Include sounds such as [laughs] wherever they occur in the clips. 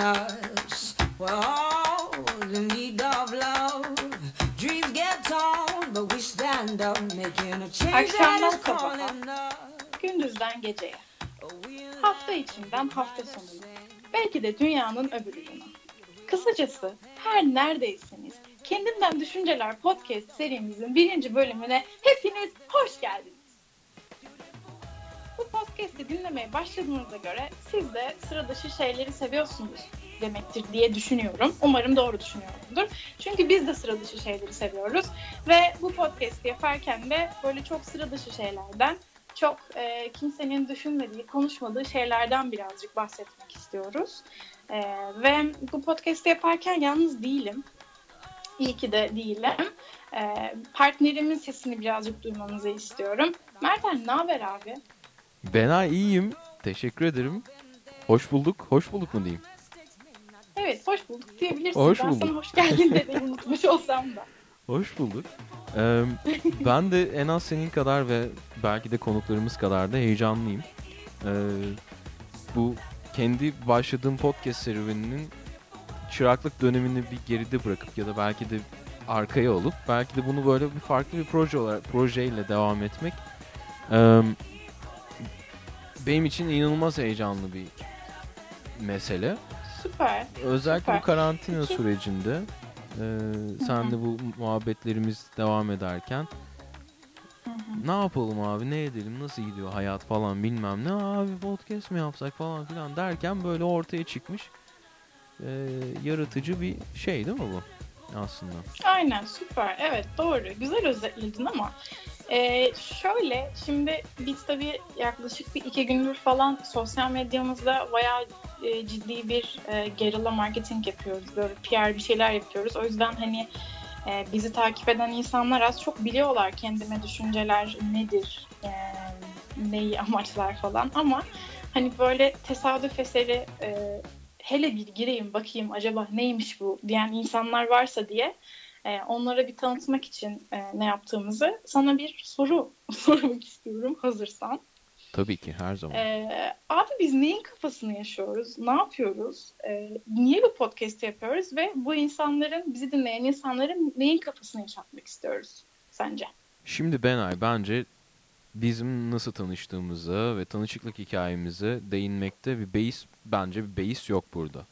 us. We're all in need of love. Dreams get torn, but we stand up, making a change that is calling us. Gündüzden geceye. Hafta içinden hafta sonuna. Belki de dünyanın öbür ucuna. Kısacası her neredeyseniz Kendimden Düşünceler podcast serimizin birinci bölümüne hepiniz hoş geldiniz. Dinlemeye başladığınıza göre siz de sıra dışı şeyleri seviyorsunuz demektir diye düşünüyorum. Umarım doğru düşünüyorumdur. Çünkü biz de sıra dışı şeyleri seviyoruz. Ve bu podcast'i yaparken de böyle çok sıra dışı şeylerden, çok e, kimsenin düşünmediği, konuşmadığı şeylerden birazcık bahsetmek istiyoruz. E, ve bu podcast'i yaparken yalnız değilim. İyi ki de değilim. E, partnerimin sesini birazcık duymanızı istiyorum. Merten ne haber abi? Ben iyiyim. Teşekkür ederim. Hoş bulduk. Hoş bulduk mu diyeyim? Evet hoş bulduk diyebilirsin. Hoş ben bulduk. sana hoş geldin demeyi unutmuş olsam da. Hoş bulduk. Ee, ben de en az senin kadar ve belki de konuklarımız kadar da heyecanlıyım. Ee, bu kendi başladığım podcast serüveninin çıraklık dönemini bir geride bırakıp ya da belki de arkaya olup belki de bunu böyle bir farklı bir proje olarak projeyle devam etmek ee, benim için inanılmaz heyecanlı bir mesele. Süper. Özellikle Süper. bu karantina Peki. sürecinde e, sen de bu muhabbetlerimiz devam ederken ne yapalım abi ne edelim nasıl gidiyor hayat falan bilmem ne abi podcast mi yapsak falan filan derken böyle ortaya çıkmış e, yaratıcı bir şey değil mi bu aslında? Aynen süper. Evet doğru. Güzel özetledin ama e, şöyle şimdi biz tabii yaklaşık bir iki gündür falan sosyal medyamızda bayağı e, ciddi bir e, gerilla marketing yapıyoruz. Böyle PR bir şeyler yapıyoruz. O yüzden hani e, bizi takip eden insanlar az çok biliyorlar kendime düşünceler nedir, e, neyi amaçlar falan ama hani böyle tesadüf eseri e, hele bir gireyim bakayım acaba neymiş bu diyen insanlar varsa diye e, onlara bir tanıtmak için e, ne yaptığımızı sana bir soru [laughs] sormak istiyorum hazırsan. Tabii ki her zaman. E, abi biz neyin kafasını yaşıyoruz? Ne yapıyoruz? E, niye bu podcast yapıyoruz? Ve bu insanların, bizi dinleyen insanların neyin kafasını yaşatmak istiyoruz sence? Şimdi Benay bence bizim nasıl tanıştığımıza ve tanışıklık hikayemize değinmekte bir beis bence bir beis yok burada.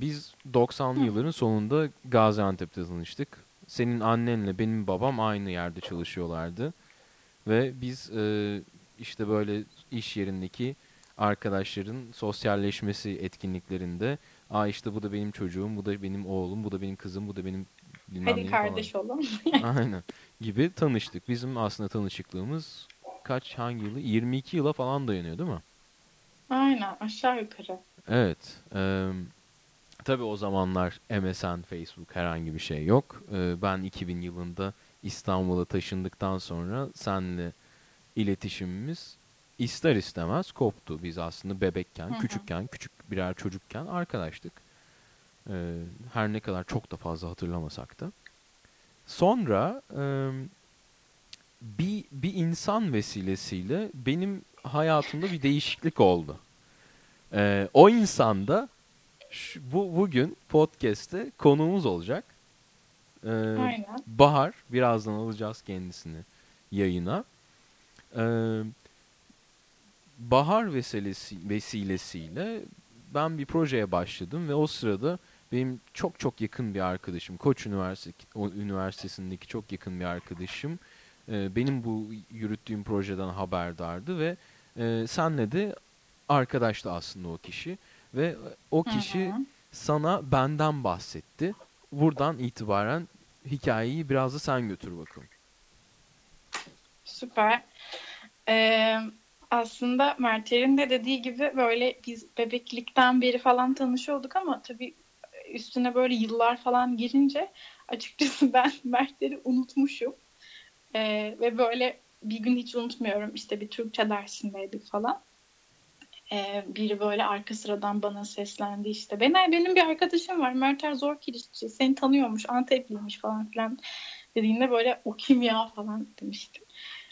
Biz 90'lı yılların sonunda Gaziantep'te tanıştık. Senin annenle benim babam aynı yerde çalışıyorlardı. Ve biz e, işte böyle iş yerindeki arkadaşların sosyalleşmesi etkinliklerinde Aa işte bu da benim çocuğum, bu da benim oğlum, bu da benim kızım, bu da benim bilmem Hadi neyim falan. kardeş olun. [laughs] Aynen. Gibi tanıştık. Bizim aslında tanışıklığımız kaç hangi yılı? 22 yıla falan dayanıyor değil mi? Aynen aşağı yukarı. Evet. eee tabii o zamanlar MSN, Facebook herhangi bir şey yok. Eee, ben 2000 yılında İstanbul'a taşındıktan sonra senle iletişimimiz ister istemez koptu. Biz aslında bebekken, küçükken, küçük birer çocukken arkadaştık. Eee, her ne kadar çok da fazla hatırlamasak da. Sonra bir bir insan vesilesiyle benim hayatımda bir değişiklik oldu. O insanda şu- bu bugün podcast'te konuğumuz olacak. Eee, Aynen. Bahar birazdan alacağız kendisini yayına. Eee, Bahar vesilesi, vesilesiyle ben bir projeye başladım ve o sırada benim çok çok yakın bir arkadaşım, Koç Üniversitesi, o Üniversitesi'ndeki çok yakın bir arkadaşım e, benim bu yürüttüğüm projeden haberdardı ve e, senle de arkadaştı aslında o kişi ve o kişi hı. sana benden bahsetti. Buradan itibaren hikayeyi biraz da sen götür bakalım. Süper. Ee, aslında Mert'lerin de dediği gibi böyle biz bebeklikten beri falan tanışıyorduk ama tabii üstüne böyle yıllar falan girince açıkçası [laughs] ben Mert'leri unutmuşum. Ee, ve böyle bir gün hiç unutmuyorum işte bir Türkçe dersindeydik falan. Ee, biri böyle arka sıradan bana seslendi işte. Benim, benim bir arkadaşım var Mert Zor Kirişçi seni tanıyormuş Antepliymiş falan filan dediğinde böyle o kim ya falan demiştim.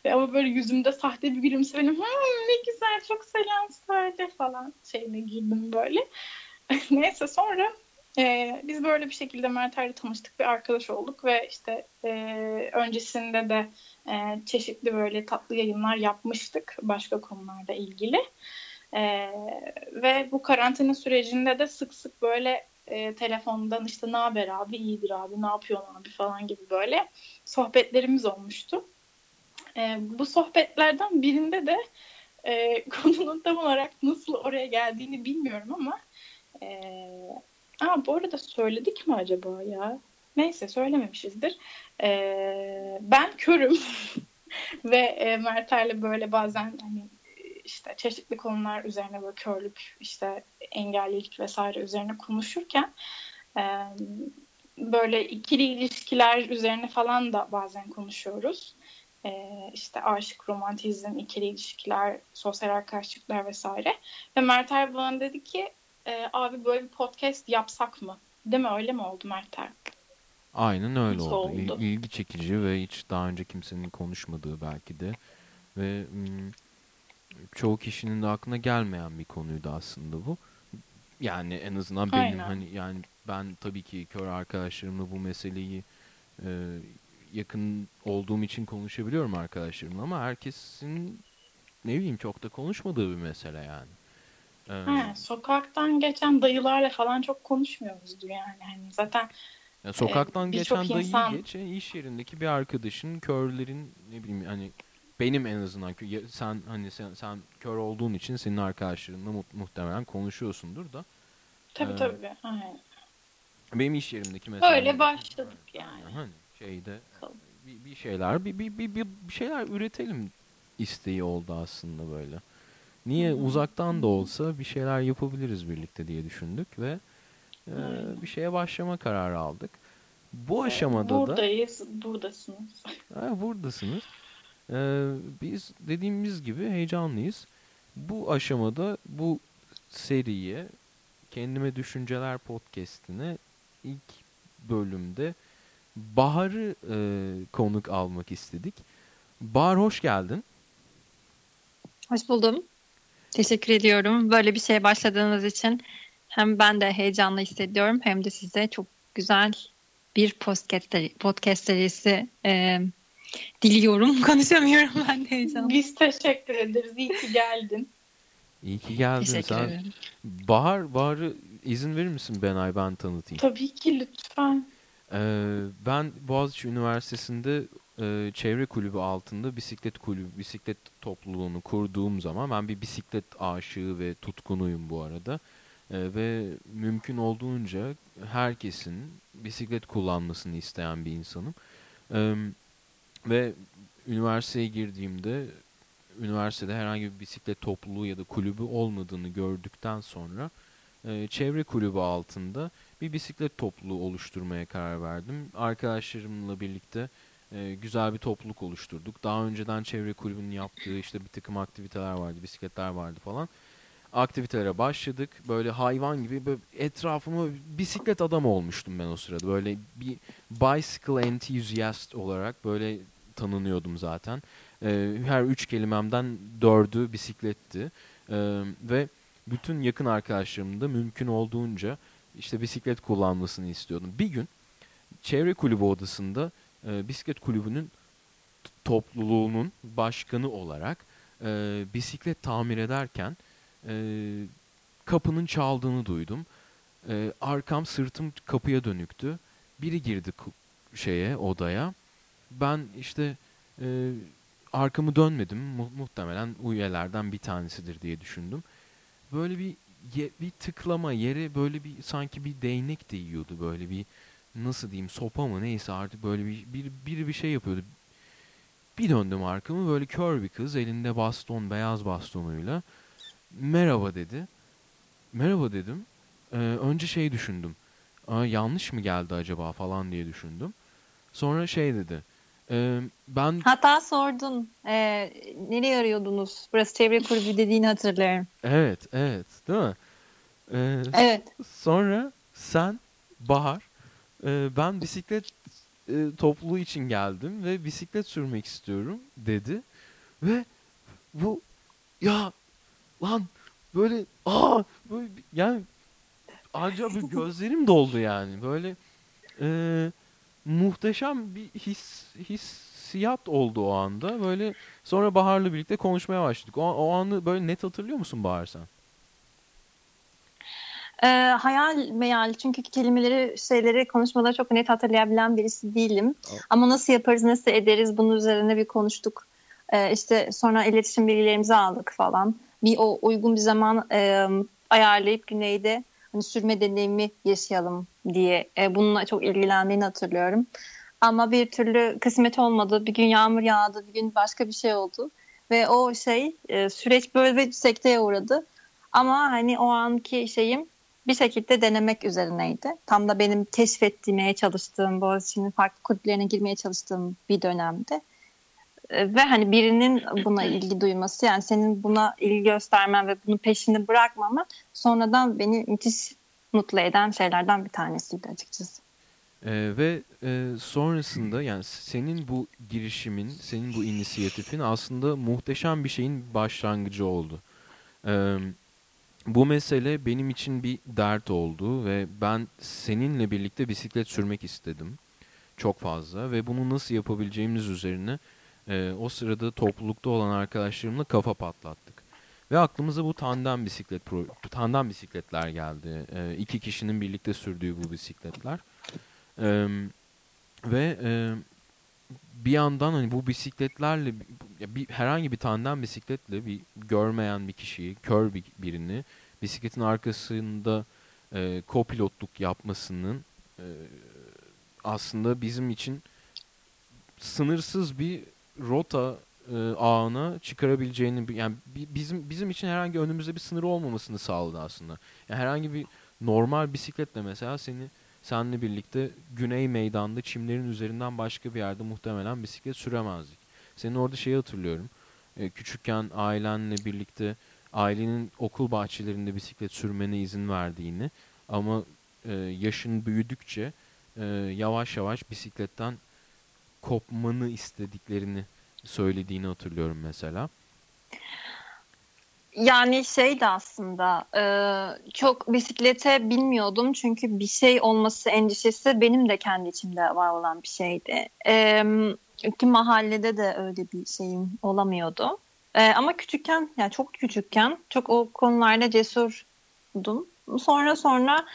Ve ama böyle yüzümde sahte bir gülümsemeyle "Hmm, ne güzel çok selam söyle falan şeyine girdim böyle. [laughs] Neyse sonra e, biz böyle bir şekilde Mert'lerle tanıştık. Bir arkadaş olduk ve işte e, öncesinde de e, çeşitli böyle tatlı yayınlar yapmıştık başka konularda ilgili. E, ve bu karantina sürecinde de sık sık böyle e, telefondan işte ne haber abi, iyidir abi, ne yapıyorsun abi falan gibi böyle sohbetlerimiz olmuştu. E, bu sohbetlerden birinde de e, [laughs] konunun tam olarak nasıl oraya geldiğini bilmiyorum ama e, aa, bu arada söyledik mi acaba ya? Neyse söylememişizdir. E, ben körüm [laughs] ve e, Mert'lerle böyle bazen hani işte çeşitli konular üzerine böyle körlük, işte engellilik vesaire üzerine konuşurken e, böyle ikili ilişkiler üzerine falan da bazen konuşuyoruz. E, işte aşık, romantizm, ikili ilişkiler, sosyal arkadaşlıklar vesaire. Ve Mert Er bana dedi ki e, abi böyle bir podcast yapsak mı? Değil mi? Öyle mi oldu Mert Er? Aynen öyle Nasıl oldu. oldu? İl- İlgi çekici ve hiç daha önce kimsenin konuşmadığı belki de ve çoğu kişinin de aklına gelmeyen bir konuydu aslında bu. Yani en azından benim Aynen. hani yani ben tabii ki kör arkadaşlarımla bu meseleyi e, yakın olduğum için konuşabiliyorum arkadaşlarımla ama herkesin ne bileyim çok da konuşmadığı bir mesele yani. Ee, He, sokaktan geçen dayılarla falan çok konuşmuyoruzdur yani. Hani zaten Ya sokaktan Ee, birçok geçen dayı insan- geç, yani iş yerindeki bir arkadaşın körlerin ne bileyim hani benim en azından sen hani sen, sen kör olduğun için senin arkadaşlarınla mu- muhtemelen konuşuyorsundur da tabii Ee, tabii. Aynen. benim iş yerimdeki mesela Öyle başladık yani. hani şeyde bir, bir şeyler bir, bir, bir, bir, şeyler üretelim isteği oldu aslında böyle. Niye Hı hı. uzaktan da olsa bir şeyler yapabiliriz birlikte diye düşündük ve e, bir şeye başlama kararı aldık. Bu aşamada da Buradayız, buradasınız. Ha, buradasınız. Ee, biz dediğimiz gibi heyecanlıyız. Bu aşamada bu seriye Kendime Düşünceler podcast'ine ilk bölümde Bahar'ı e, konuk almak istedik. Bahar hoş geldin. Hoş buldum. Teşekkür ediyorum. Böyle bir şeye başladığınız için hem ben de heyecanlı hissediyorum hem de size çok güzel bir podcast, podcast serisi e, diliyorum. [laughs] Konuşamıyorum ben de heyecanlı. Biz teşekkür ederiz. İyi ki geldin. İyi ki geldin. Teşekkür Sen ederim. Bahar, Bahar'ı izin verir misin Benay ben tanıtayım? Tabii ki lütfen. Ee, ben Boğaziçi Üniversitesi'nde e, çevre kulübü altında bisiklet kulübü, bisiklet topluluğunu kurduğum zaman ben bir bisiklet aşığı ve tutkunuyum bu arada. Ee, ve mümkün olduğunca herkesin bisiklet kullanmasını isteyen bir insanım. Ee, ve üniversiteye girdiğimde üniversitede herhangi bir bisiklet topluluğu ya da kulübü olmadığını gördükten sonra e, çevre kulübü altında bir bisiklet topluluğu oluşturmaya karar verdim. Arkadaşlarımla birlikte e, güzel bir topluluk oluşturduk. Daha önceden çevre kulübünün yaptığı işte bir takım aktiviteler vardı, bisikletler vardı falan. Aktivitelere başladık. Böyle hayvan gibi böyle etrafıma bisiklet adam olmuştum ben o sırada. Böyle bir bicycle enthusiast olarak böyle tanınıyordum zaten. E, her üç kelimemden dördü bisikletti. E, ve bütün yakın arkadaşlarım da mümkün olduğunca işte bisiklet kullanmasını istiyordum. Bir gün çevre kulübü odasında e, bisiklet kulübünün topluluğunun başkanı olarak e, bisiklet tamir ederken e, kapının çaldığını duydum. E, arkam sırtım kapıya dönüktü. Biri girdi şeye odaya. Ben işte e, arkamı dönmedim. Mu- muhtemelen üyelerden bir tanesidir diye düşündüm. Böyle bir bir tıklama yere böyle bir sanki bir değnek değiyordu böyle bir nasıl diyeyim sopa mı neyse artık böyle bir bir biri bir şey yapıyordu. Bir döndüm arkamı böyle kör bir kız elinde baston beyaz bastonuyla merhaba dedi. Merhaba dedim. Ee, önce şey düşündüm. Aa, yanlış mı geldi acaba falan diye düşündüm. Sonra şey dedi. "Ee, ben Hatta sordun e, nereye arıyordunuz? Burası çevre kulübü dediğini hatırlıyorum. evet evet değil mi? Ee, Evet. Sonra sen Bahar e, ben bisiklet e, topluluğu için geldim ve bisiklet sürmek istiyorum dedi. Ve bu ya lan böyle aa böyle bir- yani acaba [laughs] gözlerim doldu yani. Böyle e, muhteşem bir his hissiyat oldu o anda. Böyle sonra Bahar'la birlikte konuşmaya başladık. O, o anı böyle net hatırlıyor musun Bahar sen? E, hayal meyal çünkü kelimeleri şeyleri konuşmaları çok net hatırlayabilen birisi değilim. Oh. Ama nasıl yaparız nasıl ederiz bunun üzerine bir konuştuk. E, işte sonra iletişim bilgilerimizi aldık falan. Bir o uygun bir zaman e, ayarlayıp güneyde hani sürme deneyimi yaşayalım diye e, bununla çok ilgilendiğini hatırlıyorum. Ama bir türlü kısmet olmadı. Bir gün yağmur yağdı, bir gün başka bir şey oldu. Ve o şey e, süreç böyle bir sekteye uğradı. Ama hani o anki şeyim bir şekilde denemek üzerineydi. Tam da benim keşfetmeye çalıştığım, Boğaziçi'nin farklı kulüplerine girmeye çalıştığım bir dönemde. E, ve hani birinin buna ilgi duyması yani senin buna ilgi göstermen ve bunun peşini bırakmaman sonradan beni müthiş mutlu eden şeylerden bir tanesiydi açıkçası. Ee, ve e, sonrasında yani senin bu girişimin, senin bu inisiyatifin aslında muhteşem bir şeyin başlangıcı oldu. Ee, bu mesele benim için bir dert oldu ve ben seninle birlikte bisiklet sürmek istedim. Çok fazla ve bunu nasıl yapabileceğimiz üzerine e, o sırada toplulukta olan arkadaşlarımla kafa patlattık. Ve aklımıza bu tandem bisiklet tandem bisikletler geldi. E, iki kişinin birlikte sürdüğü bu bisikletler. E, ve e, bir yandan hani bu bisikletlerle bir, herhangi bir tandem bisikletle bir görmeyen bir kişiyi, kör bir, birini bisikletin arkasında e, kopilotluk yapmasının e, aslında bizim için sınırsız bir rota e, ağına çıkarabileceğini yani bizim bizim için herhangi önümüzde bir sınır olmamasını sağladı aslında. Yani herhangi bir normal bisikletle mesela seni seninle birlikte Güney Meydan'da çimlerin üzerinden başka bir yerde muhtemelen bisiklet süremezdik. Senin orada şeyi hatırlıyorum. E, küçükken ailenle birlikte ailenin okul bahçelerinde bisiklet sürmene izin verdiğini ama e, yaşın büyüdükçe e, yavaş yavaş bisikletten kopmanı istediklerini söylediğini hatırlıyorum mesela. Yani şey de aslında e, çok bisiklete bilmiyordum çünkü bir şey olması endişesi benim de kendi içimde var olan bir şeydi. E, mahallede de öyle bir şeyim olamıyordu. E, ama küçükken yani çok küçükken çok o konularda cesurdum. Sonra sonra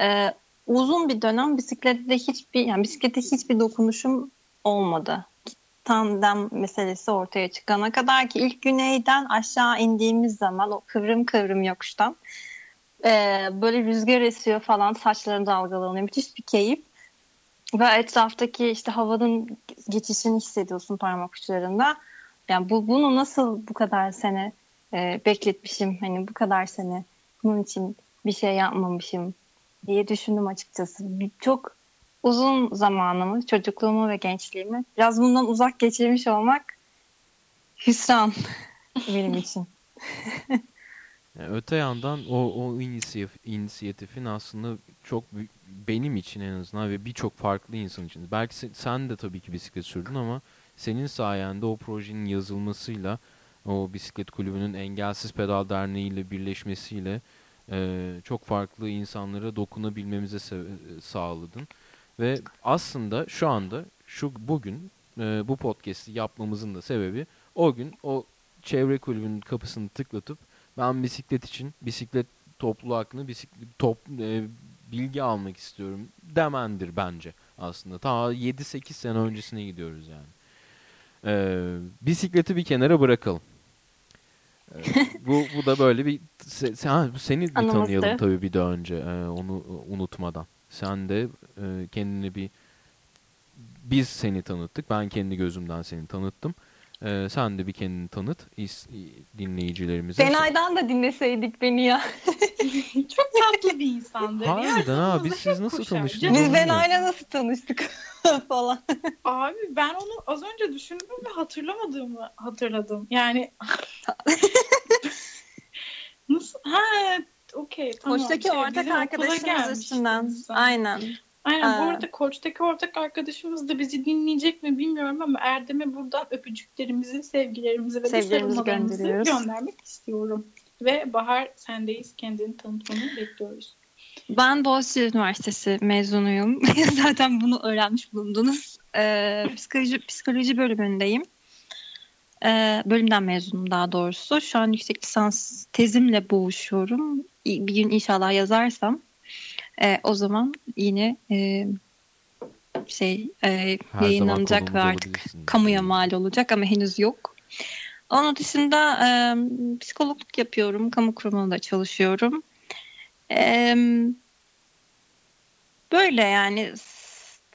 e, uzun bir dönem bisiklette hiçbir yani bisiklete hiçbir dokunuşum olmadı tandem meselesi ortaya çıkana kadar ki ilk güneyden aşağı indiğimiz zaman o kıvrım kıvrım yokuştan e, böyle rüzgar esiyor falan saçların dalgalanıyor. Müthiş bir keyif. Ve etraftaki işte havanın geçişini hissediyorsun parmak uçlarında. Yani bu bunu nasıl bu kadar sene e, bekletmişim hani bu kadar sene bunun için bir şey yapmamışım diye düşündüm açıkçası. Çok uzun zamanımı, çocukluğumu ve gençliğimi biraz bundan uzak geçirmiş olmak hüsran [laughs] benim için. yani öte yandan o, o inisiyatif, inisiyatifin aslında çok benim için en azından ve birçok farklı insan için. Belki sen, sen de tabii ki bisiklet sürdün ama senin sayende o projenin yazılmasıyla o bisiklet kulübünün Engelsiz Pedal Derneği ile birleşmesiyle e, çok farklı insanlara dokunabilmemize sağladın. Ve aslında şu anda şu bugün e, bu podcast'i yapmamızın da sebebi o gün o çevre kulübünün kapısını tıklatıp ben bisiklet için bisiklet topluluğu hakkında bisiklet top e, bilgi almak istiyorum demendir bence aslında. Ta 7-8 sene öncesine gidiyoruz yani. Ee, bisikleti bir kenara bırakalım. Ee, bu bu da böyle bir sen, seni bir tanıyalım tabii bir daha önce ee, onu unutmadan. Sen de e, kendini bir biz seni tanıttık. Ben kendi gözümden seni tanıttım. Ee, sen de bir kendini tanıt is, dinleyicilerimize. Senay'dan da dinleseydik beni ya. [laughs] Çok tatlı bir insandı. Harbiden abi biz siz nasıl tanıştınız? Biz Benay'la nasıl tanıştık [laughs] falan. Abi ben onu az önce düşündüm ve hatırlamadığımı hatırladım. Yani [laughs] nasıl? Ha okey tamam. Koç'taki şey, ortak arkadaşımız üstünden. Aynen. Aynen Aa. bu arada Koç'taki ortak arkadaşımız da bizi dinleyecek mi bilmiyorum ama Erdem'e buradan öpücüklerimizi, sevgilerimizi ve Sevgilerimizi göndermek istiyorum. Ve Bahar sendeyiz. Kendini tanıtmanı bekliyoruz. Ben Boğaziçi Üniversitesi mezunuyum. [laughs] Zaten bunu öğrenmiş bulundunuz. Ee, psikoloji, psikoloji bölümündeyim. Ee, bölümden mezunum daha doğrusu. Şu an yüksek lisans tezimle boğuşuyorum. Bir gün inşallah yazarsam e, o zaman yine e, şey e, Her yayınlanacak ve artık kamuya mal olacak ama henüz yok. Onun dışında e, psikologluk yapıyorum. Kamu kurumunda çalışıyorum. E, böyle yani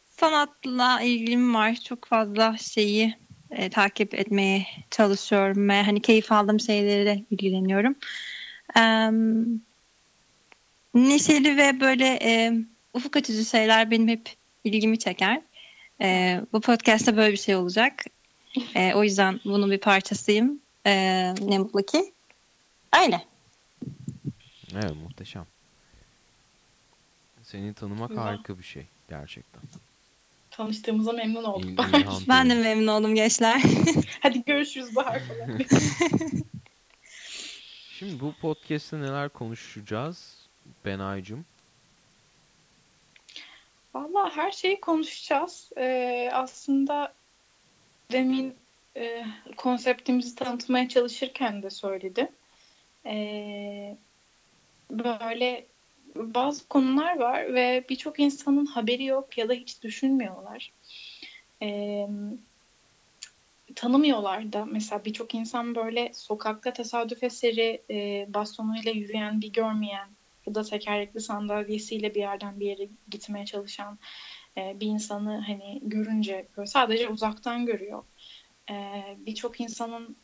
sanatla ilgim var. Çok fazla şeyi e, takip etmeye çalışıyorum ve hani keyif aldığım şeylerle ilgileniyorum. E, neşeli ve böyle e, ufuk açıcı şeyler benim hep ilgimi çeker. E, bu podcast'ta böyle bir şey olacak. E, o yüzden bunun bir parçasıyım. E, ne mutlu ki. Öyle. Evet muhteşem. Seni tanımak harika bir şey gerçekten. Tanıştığımıza memnun oldum. [laughs] İl- Ben de memnun oldum gençler. [laughs] Hadi görüşürüz Bahar falan. [laughs] Şimdi bu podcast'te neler konuşacağız Benaycığım? Valla her şeyi konuşacağız. Ee, aslında demin e, konseptimizi tanıtmaya çalışırken de söyledim. Ee, böyle bazı konular var ve birçok insanın haberi yok ya da hiç düşünmüyorlar. Ee, tanımıyorlar da. Mesela birçok insan böyle sokakta tesadüf eseri e, bastonuyla yürüyen bir görmeyen ya da tekerlekli sandalyesiyle bir yerden bir yere gitmeye çalışan e, bir insanı hani görünce böyle sadece uzaktan görüyor. E, Birçok insanın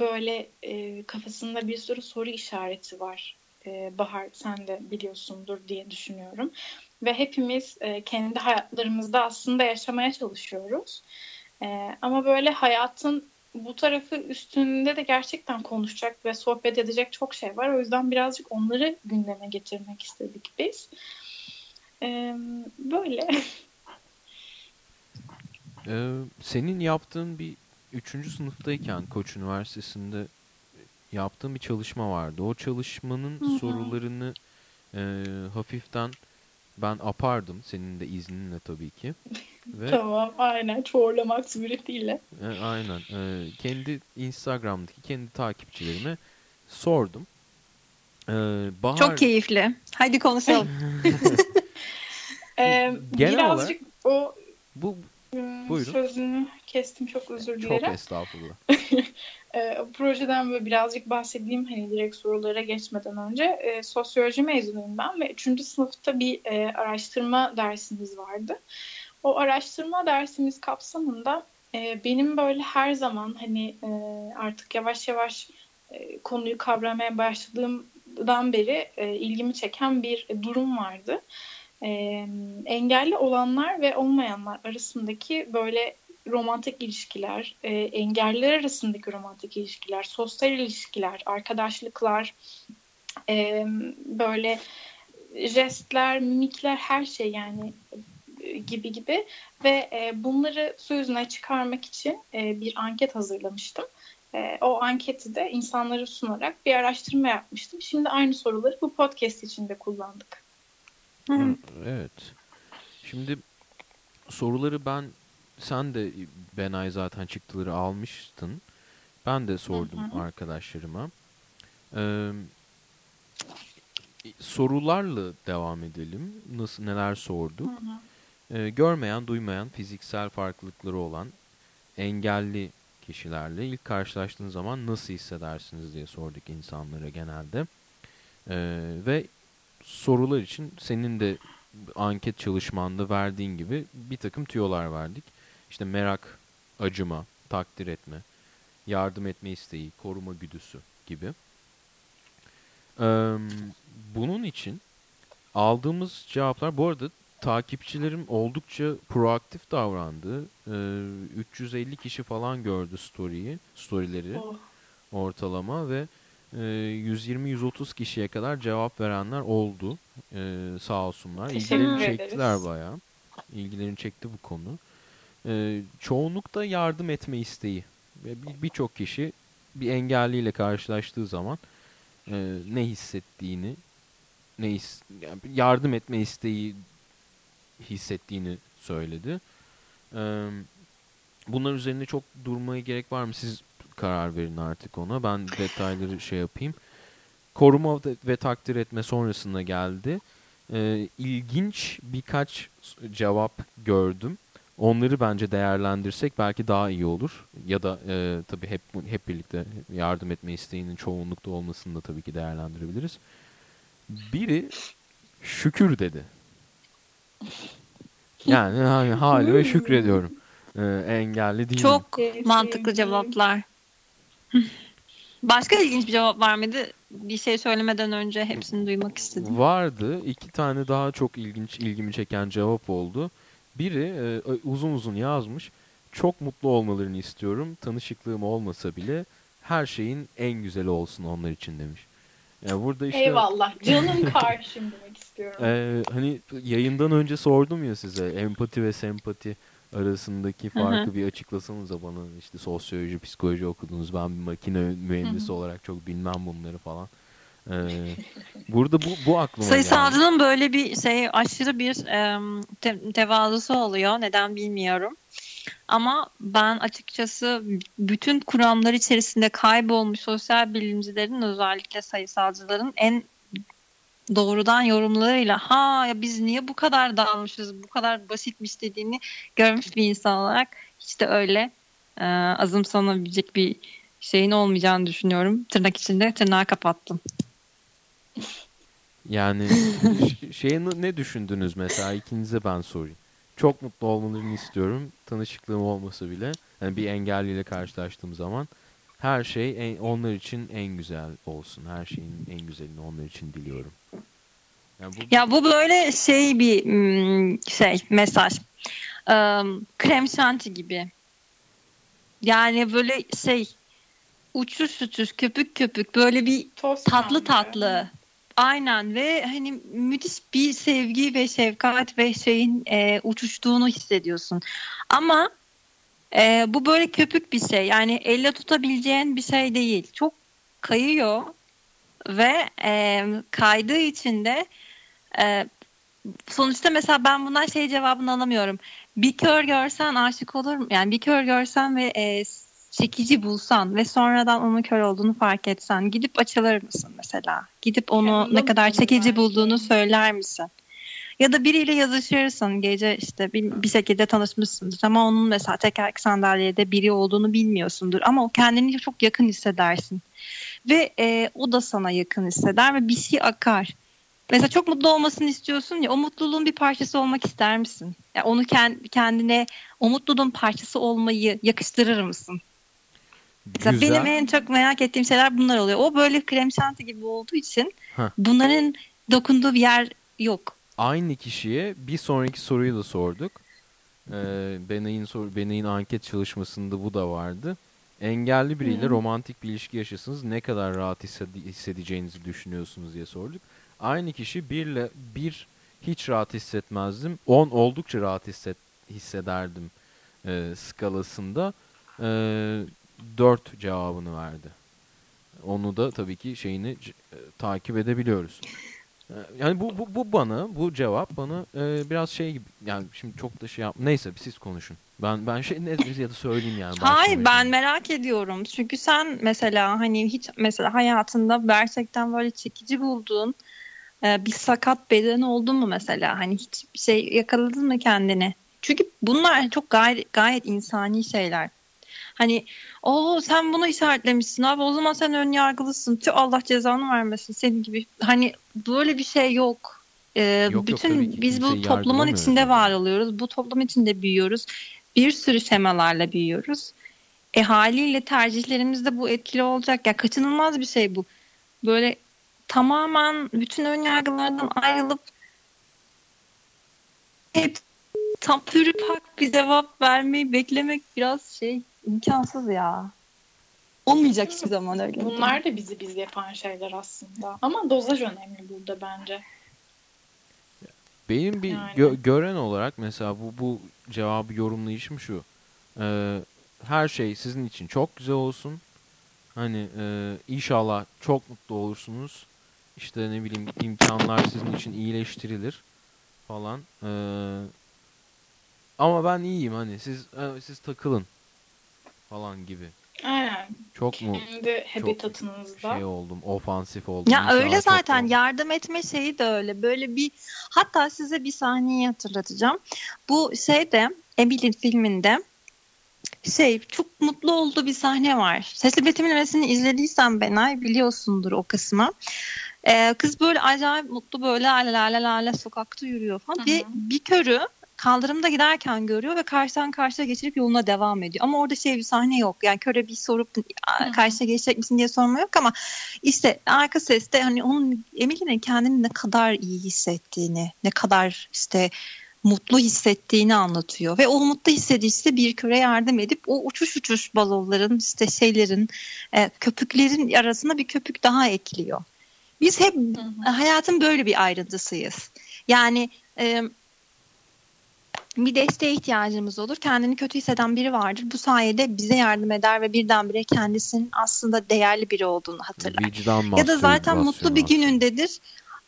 böyle e, kafasında bir sürü soru işareti var. E, Bahar sen de biliyorsundur diye düşünüyorum. Ve hepimiz e, kendi hayatlarımızda aslında yaşamaya çalışıyoruz. E, ama böyle hayatın bu tarafı üstünde de gerçekten konuşacak ve sohbet edecek çok şey var. O yüzden birazcık onları gündeme getirmek istedik biz. Böyle. [laughs] Ee, senin yaptığın bir üçüncü sınıftayken Koç Üniversitesi'nde yaptığın bir çalışma vardı. O çalışmanın Hı hı. sorularını e, hafiften ben apardım senin de izninle tabii ki. [laughs] Ve Tamam aynen çoğurlamak suretiyle. e, aynen e, kendi Instagram'daki kendi takipçilerime sordum. Ee, Bahar, Çok keyifli. Haydi konuşalım. [laughs] [laughs] Ee, Genel birazcık o bu Buyurun. sözünü kestim çok özür çok dilerim. estağfurullah. [laughs] Ee, o projeden böyle birazcık bahsedeyim hani direkt sorulara geçmeden önce. Ee, sosyoloji mezunuyum ben ve 3. sınıfta bir e, araştırma dersimiz vardı. O araştırma dersimiz kapsamında e, benim böyle her zaman hani e, artık yavaş yavaş e, konuyu kavramaya başladığımdan beri e, ilgimi çeken bir durum vardı. E, engelli olanlar ve olmayanlar arasındaki böyle romantik ilişkiler, e, engelliler arasındaki romantik ilişkiler, sosyal ilişkiler, arkadaşlıklar, e, böyle jestler, mimikler her şey yani e, gibi gibi ve e, bunları su yüzüne çıkarmak için e, bir anket hazırlamıştım. E, o anketi de insanlara sunarak bir araştırma yapmıştım. Şimdi aynı soruları bu podcast için de kullandık. Hı, Evet. Şimdi soruları ben sen de Benay zaten çıktıları almıştın. Ben de sordum Hı arkadaşlarıma. Ee, sorularla devam edelim. Nasıl neler sorduk? Ee, görmeyen, duymayan, fiziksel farklılıkları olan engelli kişilerle ilk karşılaştığınız zaman nasıl hissedersiniz diye sorduk insanlara genelde. Ee, ve sorular için senin de anket çalışmanda verdiğin gibi bir takım tüyolar verdik. İşte merak, acıma, takdir etme, yardım etme isteği, koruma güdüsü gibi. Ee, bunun için aldığımız cevaplar bu arada takipçilerim oldukça proaktif davrandı. Ee, 350 kişi falan gördü story'yi, storyleri Oh. ortalama ve 120-130 kişiye kadar cevap verenler oldu. E, sağ olsunlar. İlgilerini çektiler bayağı. İlgilerini çekti bu konu. E, çoğunlukta yardım etme isteği. Ve bir- birçok kişi bir engelliyle karşılaştığı zaman e, ne hissettiğini ne is- yani yardım etme isteği hissettiğini söyledi. Ee, bunlar üzerinde çok durmaya gerek var mı? Siz karar verin artık ona. Ben detayları şey yapayım. Koruma ve- ve takdir etme sonrasında geldi. Ee, ilginç birkaç cevap gördüm. Onları bence değerlendirsek belki daha iyi olur. Ya da e, tabii hep hep birlikte yardım etme isteğinin çoğunlukta olmasını da tabii ki değerlendirebiliriz. Biri şükür dedi. Yani hani halime şükrediyorum. Ee, engelli değilim. Çok mantıklı cevaplar. Başka ilginç bir cevap var mıydı? Bir şey söylemeden önce hepsini duymak istedim. Vardı. İki tane daha çok ilginç, ilgimi çeken cevap oldu. Biri e, uzun uzun yazmış. Çok mutlu olmalarını istiyorum. Tanışıklığım olmasa bile her şeyin en güzeli olsun onlar için demiş. Yani burada işte Eyvallah. Canım [laughs] karşım demek istiyorum. e, hani yayından önce sordum ya size empati ve sempati arasındaki farkı bir açıklasanıza bana. İşte sosyoloji, psikoloji okudunuz. Ben bir makine mühendisi olarak çok bilmem bunları falan. E, burada bu, bu aklıma. Sayısalcının böyle bir şey aşırı bir em, te- tevazusu oluyor. Neden bilmiyorum. Ama ben açıkçası bütün kuramlar içerisinde kaybolmuş sosyal bilimcilerin özellikle sayısalcıların en doğrudan yorumlarıyla ha ya biz niye bu kadar dalmışız bu kadar basitmiş dediğini görmüş bir insan olarak hiç de öyle e, azımsanabilecek bir şeyin olmayacağını düşünüyorum. Tırnak içinde tırnağı kapattım. Yani ş- şeye n- ne düşündünüz mesela ikinize ben sorayım. Çok mutlu olmalarını istiyorum. Tanışıklığım olmasa bile yani bir engelliyle karşılaştığım zaman her şey en- onlar için en güzel olsun. Her şeyin en güzelini onlar için diliyorum. Yani bu Ya bu böyle şey bir hmm, şey mesaj. Krem şanti gibi. Yani böyle şey uçuş uçuş köpük köpük böyle bir Toz tatlı pembe. tatlı. Aynen ve hani müthiş bir sevgi ve şefkat ve şeyin e, uçuştuğunu hissediyorsun. Ama e, bu böyle köpük bir şey. Yani elle tutabileceğin bir şey değil. Çok kayıyor ve e, kaydığı için de e, sonuçta mesela ben bundan şey cevabını alamıyorum. Bir kör görsen aşık olur mu? Yani bir kör görsen ve e, çekici bulsan ve sonradan onun kör olduğunu fark etsen gidip açılır mısın mesela? Gidip onu ne kadar çekici belki. bulduğunu söyler misin? Ya da biriyle yazışırsın gece işte bir, bir şekilde tanışmışsındır ama onun mesela tekerlek sandalyede biri olduğunu bilmiyorsundur ama o kendini çok yakın hissedersin. Ve e, o da sana yakın hisseder ve bir şey akar. Mesela çok mutlu olmasını istiyorsun ya o mutluluğun bir parçası olmak ister misin? Ya onu kend- kendine o mutluluğun parçası olmayı yakıştırır mısın? Mesela güzel. benim en çok merak ettiğim şeyler bunlar oluyor. O böyle krem şanti gibi olduğu için Heh. bunların dokunduğu bir yer yok. Aynı kişiye bir sonraki soruyu da sorduk. Ee, Benay'ın, sor Benay'ın anket çalışmasında bu da vardı. Engelli biriyle romantik bir ilişki yaşasanız ne kadar rahat hissede- hissedeceğinizi düşünüyorsunuz diye sorduk. Aynı kişi birle bir hiç rahat hissetmezdim. 10 oldukça rahat hisset, hissederdim e, skalasında e, 4 cevabını verdi. Onu da tabii ki şeyini e, takip edebiliyoruz. E, Yani bu, bu, bu bana, bu cevap bana e, biraz şey gibi, yani şimdi çok da şey yap, neyse siz konuşun. Ben ben şey ne ya da söyleyeyim yani. Hayır ben merak ediyorum. Çünkü sen mesela hani hiç mesela hayatında gerçekten böyle çekici bulduğun e, bir sakat beden oldu mu mesela? Hani hiç bir şey yakaladın mı kendini? Çünkü bunlar çok gayet, gayet insani şeyler. Hani o sen bunu işaretlemişsin abi o zaman sen ön yargılısın. Tüh Allah cezanı vermesin senin gibi. Hani böyle bir şey yok. Ee, Yok, yok, bütün ki biz bu toplumun içinde var oluyoruz. Bu toplum içinde büyüyoruz. Bir sürü şemalarla büyüyoruz. E haliyle tercihlerimizde bu etkili olacak. Ya kaçınılmaz bir şey bu. Böyle tamamen bütün ön yargılardan ayrılıp hep tam pürüpak bir cevap vermeyi beklemek biraz şey imkansız ya. Olmayacak hiçbir zaman öyle. Bunlar da bizi biz yapan şeyler aslında. Ama dozaj önemli burada bence. Benim bir Yani. gö- gören olarak mesela bu bu cevabı yorumlayışım şu. Ee, her şey sizin için çok güzel olsun. Hani e, inşallah çok mutlu olursunuz. işte ne bileyim imkanlar sizin için iyileştirilir falan. Ee, ama ben iyiyim hani siz e, siz takılın falan gibi. Aynen. Çok mu Kendi habitatınızda. şey oldum, ofansif oldum. Ya öyle çok zaten olmam. yardım etme şeyi de öyle. Böyle bir hatta size bir sahneyi hatırlatacağım. Bu şeyde Emily'nin filminde şey çok mutlu olduğu bir sahne var. Sesli betimlemesini izlediysen Benay biliyorsundur o kısmı. Ee, kız böyle acayip mutlu böyle la la la la la sokakta yürüyor falan. Hı hı. Bir, bir körü kaldırımda giderken görüyor ve karşıdan karşıya geçirip yoluna devam ediyor. Ama orada şey bir sahne yok. Yani köre bir sorup karşıya geçecek misin diye sorma yok ama işte arka seste hani onun Emily'nin kendini ne kadar iyi hissettiğini, ne kadar işte mutlu hissettiğini anlatıyor. Ve o mutlu hissedişte bir köre yardım edip o uçuş uçuş balonların işte şeylerin e, köpüklerin arasına bir köpük daha ekliyor. Biz hep Hı hı. hayatın böyle bir ayrıntısıyız. Yani e, bir desteğe ihtiyacımız olur. Kendini kötü hisseden biri vardır. Bu sayede bize yardım eder ve birdenbire kendisinin aslında değerli biri olduğunu hatırlar. Vicdan Ya da zaten mutlu bir günündedir.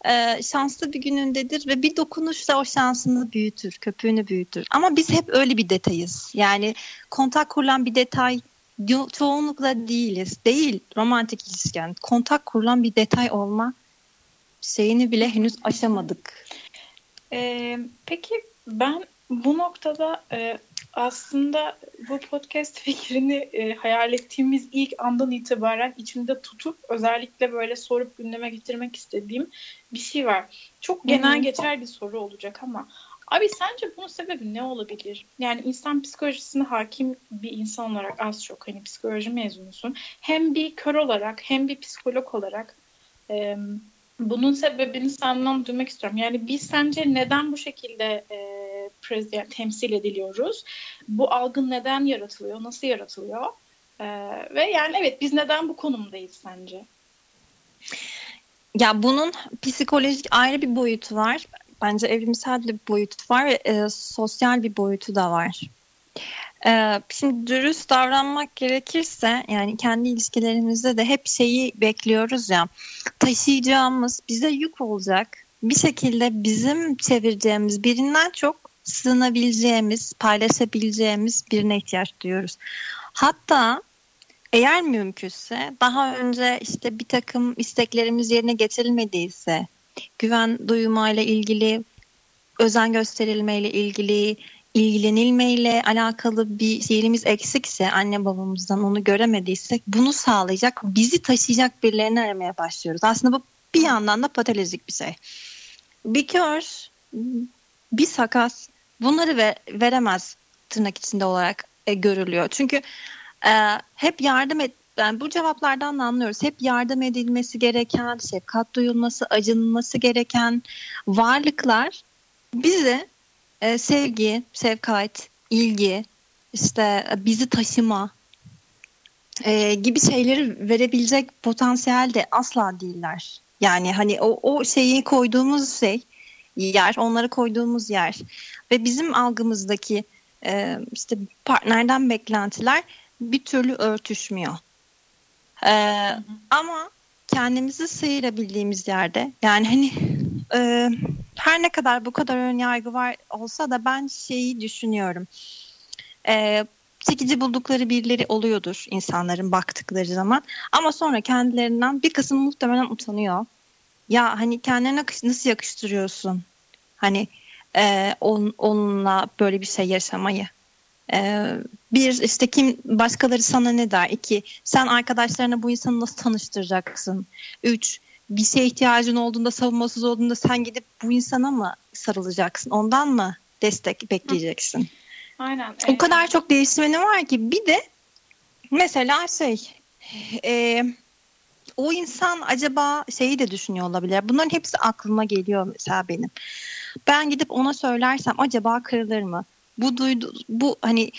e, şanslı bir günündedir ve bir dokunuşla o şansını büyütür, köpüğünü büyütür. Ama biz hep öyle bir detayız. Yani kontak kurulan bir detay çoğunlukla değiliz. Değil romantik ilişki. Yani kontak kurulan bir detay olma şeyini bile henüz aşamadık. Ee, peki ben bu noktada e, aslında bu podcast [laughs] fikrini e, hayal ettiğimiz ilk andan itibaren içimde tutup özellikle böyle sorup gündeme getirmek istediğim bir şey var. Çok genel geçer bir soru olacak ama abi sence bunun sebebi ne olabilir? Yani insan psikolojisine hakim bir insan olarak az çok hani psikoloji mezunusun. Hem bir kör olarak hem bir psikolog olarak e, bunun sebebini senden duymak istiyorum. Yani biz sence neden bu şekilde e, yani temsil ediliyoruz? Bu algı neden yaratılıyor? Nasıl yaratılıyor? E, ve yani evet biz neden bu konumdayız sence? Ya bunun psikolojik ayrı bir boyutu var. Bence evrimsel bir boyutu var ve e, sosyal bir boyutu da var. E, şimdi dürüst davranmak gerekirse yani kendi ilişkilerimizde de hep şeyi bekliyoruz ya taşıyacağımız bize yük olacak bir şekilde bizim çevireceğimiz birinden çok sığınabileceğimiz, paylaşabileceğimiz birine ihtiyaç duyuyoruz. Hatta eğer mümkünse daha önce işte bir takım isteklerimiz yerine getirilmediyse güven duymayla ilgili özen gösterilmeyle ilgili ilgilenilmeyle alakalı bir yerimiz eksikse anne babamızdan onu göremediysek bunu sağlayacak bizi taşıyacak birilerini aramaya başlıyoruz. Aslında bu bir yandan da patolojik bir şey. Bir kör bir sakat bunları ver, veremez tırnak içinde olarak e, görülüyor. Çünkü e, hep yardım et yani bu cevaplardan da anlıyoruz. Hep yardım edilmesi gereken, şefkat duyulması, acınılması gereken varlıklar bize e, sevgi, şefkat, ilgi, işte bizi taşıma e, gibi şeyleri verebilecek potansiyelde asla değiller. Yani hani o, o şeyi koyduğumuz şey yer, onları koyduğumuz yer ve bizim algımızdaki e, işte partnerden beklentiler bir türlü örtüşmüyor. E, ama kendimizi sıyırabildiğimiz yerde yani hani e, her ne kadar bu kadar ön yargı var olsa da ben şeyi düşünüyorum. E, çekici buldukları birileri oluyordur insanların baktıkları zaman. Ama sonra kendilerinden bir kısım muhtemelen utanıyor. Ya hani kendine nasıl yakıştırıyorsun? Hani e, on, onunla böyle bir şey yaşamayı. E, bir işte kim başkaları sana ne der? İki sen arkadaşlarına bu insanı nasıl tanıştıracaksın? Üç bir şeye ihtiyacın olduğunda savunmasız olduğunda sen gidip bu insana mı sarılacaksın? Ondan mı destek bekleyeceksin? Aynen. O kadar çok değişmeni var ki bir de mesela şey e, o insan acaba şeyi de düşünüyor olabilir. Bunların hepsi aklıma geliyor mesela benim. Ben gidip ona söylersem acaba kırılır mı? Bu duydu bu hani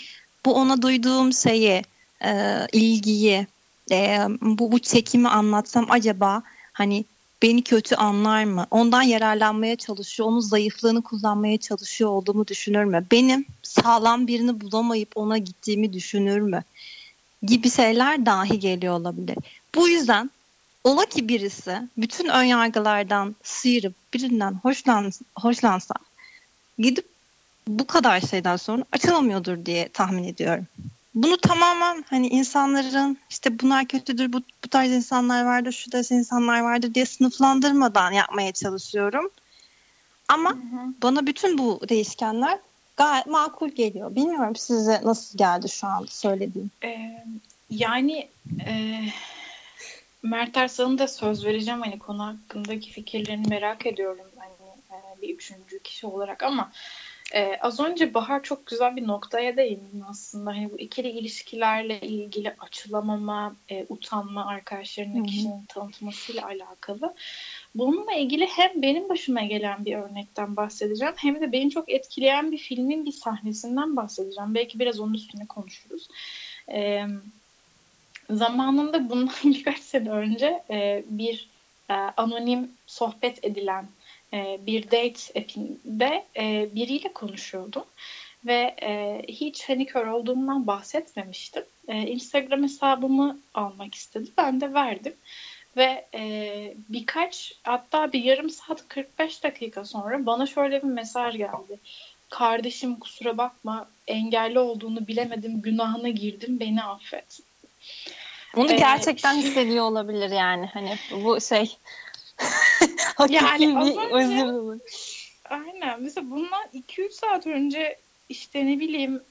bu ona duyduğum şeyi e, ilgiyi e, bu bu çekimi anlatsam acaba hani beni kötü anlar mı? Ondan yararlanmaya çalışıyor, onun zayıflığını kullanmaya çalışıyor olduğumu düşünür mü? Benim sağlam birini bulamayıp ona gittiğimi düşünür mü? Gibi şeyler dahi geliyor olabilir. Bu yüzden ola ki birisi bütün ön yargılardan sıyırıp birinden hoşlan, hoşlansa gidip bu kadar şeyden sonra açılamıyordur diye tahmin ediyorum. Bunu tamamen hani insanların işte bunlar kötüdür, bu, bu tarz insanlar vardır, şu tarz insanlar vardır diye sınıflandırmadan yapmaya çalışıyorum. Ama hı hı. bana bütün bu değişkenler gayet makul geliyor. Bilmiyorum size nasıl geldi şu anda söylediğim. Ee, yani e, Mert Arslan'ın da söz vereceğim hani konu hakkındaki fikirlerini merak ediyorum hani e, bir üçüncü kişi olarak ama ee, az önce Bahar çok güzel bir noktaya değindin aslında. Hani bu ikili ilişkilerle ilgili açılamama, e, utanma, arkadaşlarına kişinin tanıtmasıyla alakalı. Bununla ilgili hem benim başıma gelen bir örnekten bahsedeceğim hem de beni çok etkileyen bir filmin bir sahnesinden bahsedeceğim. Belki biraz onun üstüne konuşuruz. Ee, zamanında bundan [laughs] birkaç sene önce e, bir e, anonim sohbet edilen e, bir date app'inde e, biriyle konuşuyordum. Ve e, hiç hani kör olduğumdan bahsetmemiştim. E, Instagram hesabımı almak istedi. Ben de verdim. Ve e, birkaç hatta bir yarım saat 45 dakika sonra bana şöyle bir mesaj geldi. Kardeşim kusura bakma engelli olduğunu bilemedim günahına girdim beni affet. Bunu ee, gerçekten [laughs] hissediyor olabilir yani hani bu şey [laughs] yani az önce, aynen mesela bundan 2-3 saat önce işte ne bileyim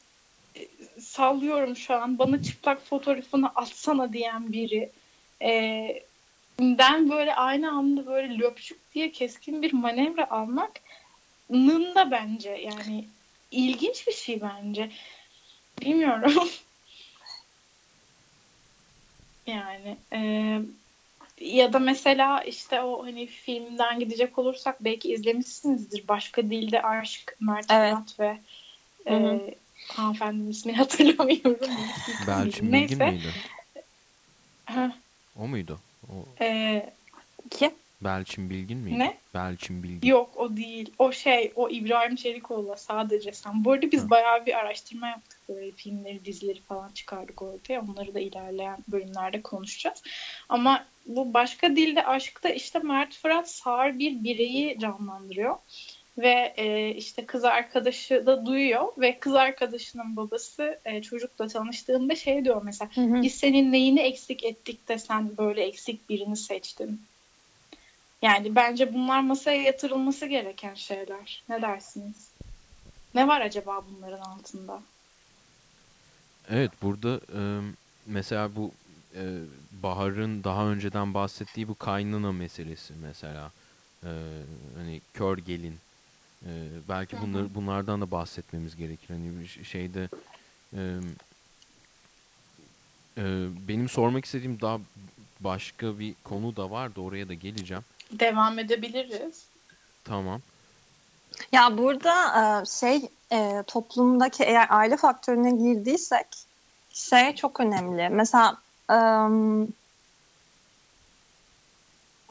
e, sallıyorum şu an bana çıplak fotoğrafını atsana diyen biri e, ben böyle aynı anda böyle löpçük diye keskin bir manevra almaknın da bence yani ilginç bir şey bence. Bilmiyorum. [laughs] yani e, ya da mesela işte o hani filmden gidecek olursak belki izlemişsinizdir. Başka dilde aşk Mert evet. ve e, hanımefendinin ismini [laughs] hatırlamıyorum. Belçin Bilgin miydi? O muydu? O... Ee, kim? Belçin Bilgin miydi? Ne? Belçin Bilgin. Yok o değil. O şey o İbrahim Çelikoğlu sadece sen. Bu arada biz Hı. bayağı bir araştırma yaptık. Böyle filmleri, dizileri falan çıkardık ortaya. Onları da ilerleyen bölümlerde konuşacağız. Ama bu başka dilde aşkta işte Mert Fırat sağır bir bireyi canlandırıyor. Ve e, işte kız arkadaşı da duyuyor ve kız arkadaşının babası e, çocukla tanıştığında şey diyor mesela hı hı. biz senin neyini eksik ettik de sen böyle eksik birini seçtin. Yani bence bunlar masaya yatırılması gereken şeyler. Ne dersiniz? Ne var acaba bunların altında? Evet burada e, mesela bu e, Bahar'ın daha önceden bahsettiği bu kaynana meselesi mesela. E, hani kör gelin. E, belki bunlar, bunlardan da bahsetmemiz gerekir. Hani şeyde e, e, benim sormak istediğim daha başka bir konu da vardı. Oraya da geleceğim. Devam edebiliriz. Tamam. Ya burada e, şey e, toplumdaki eğer aile faktörüne girdiysek şey çok önemli. Mesela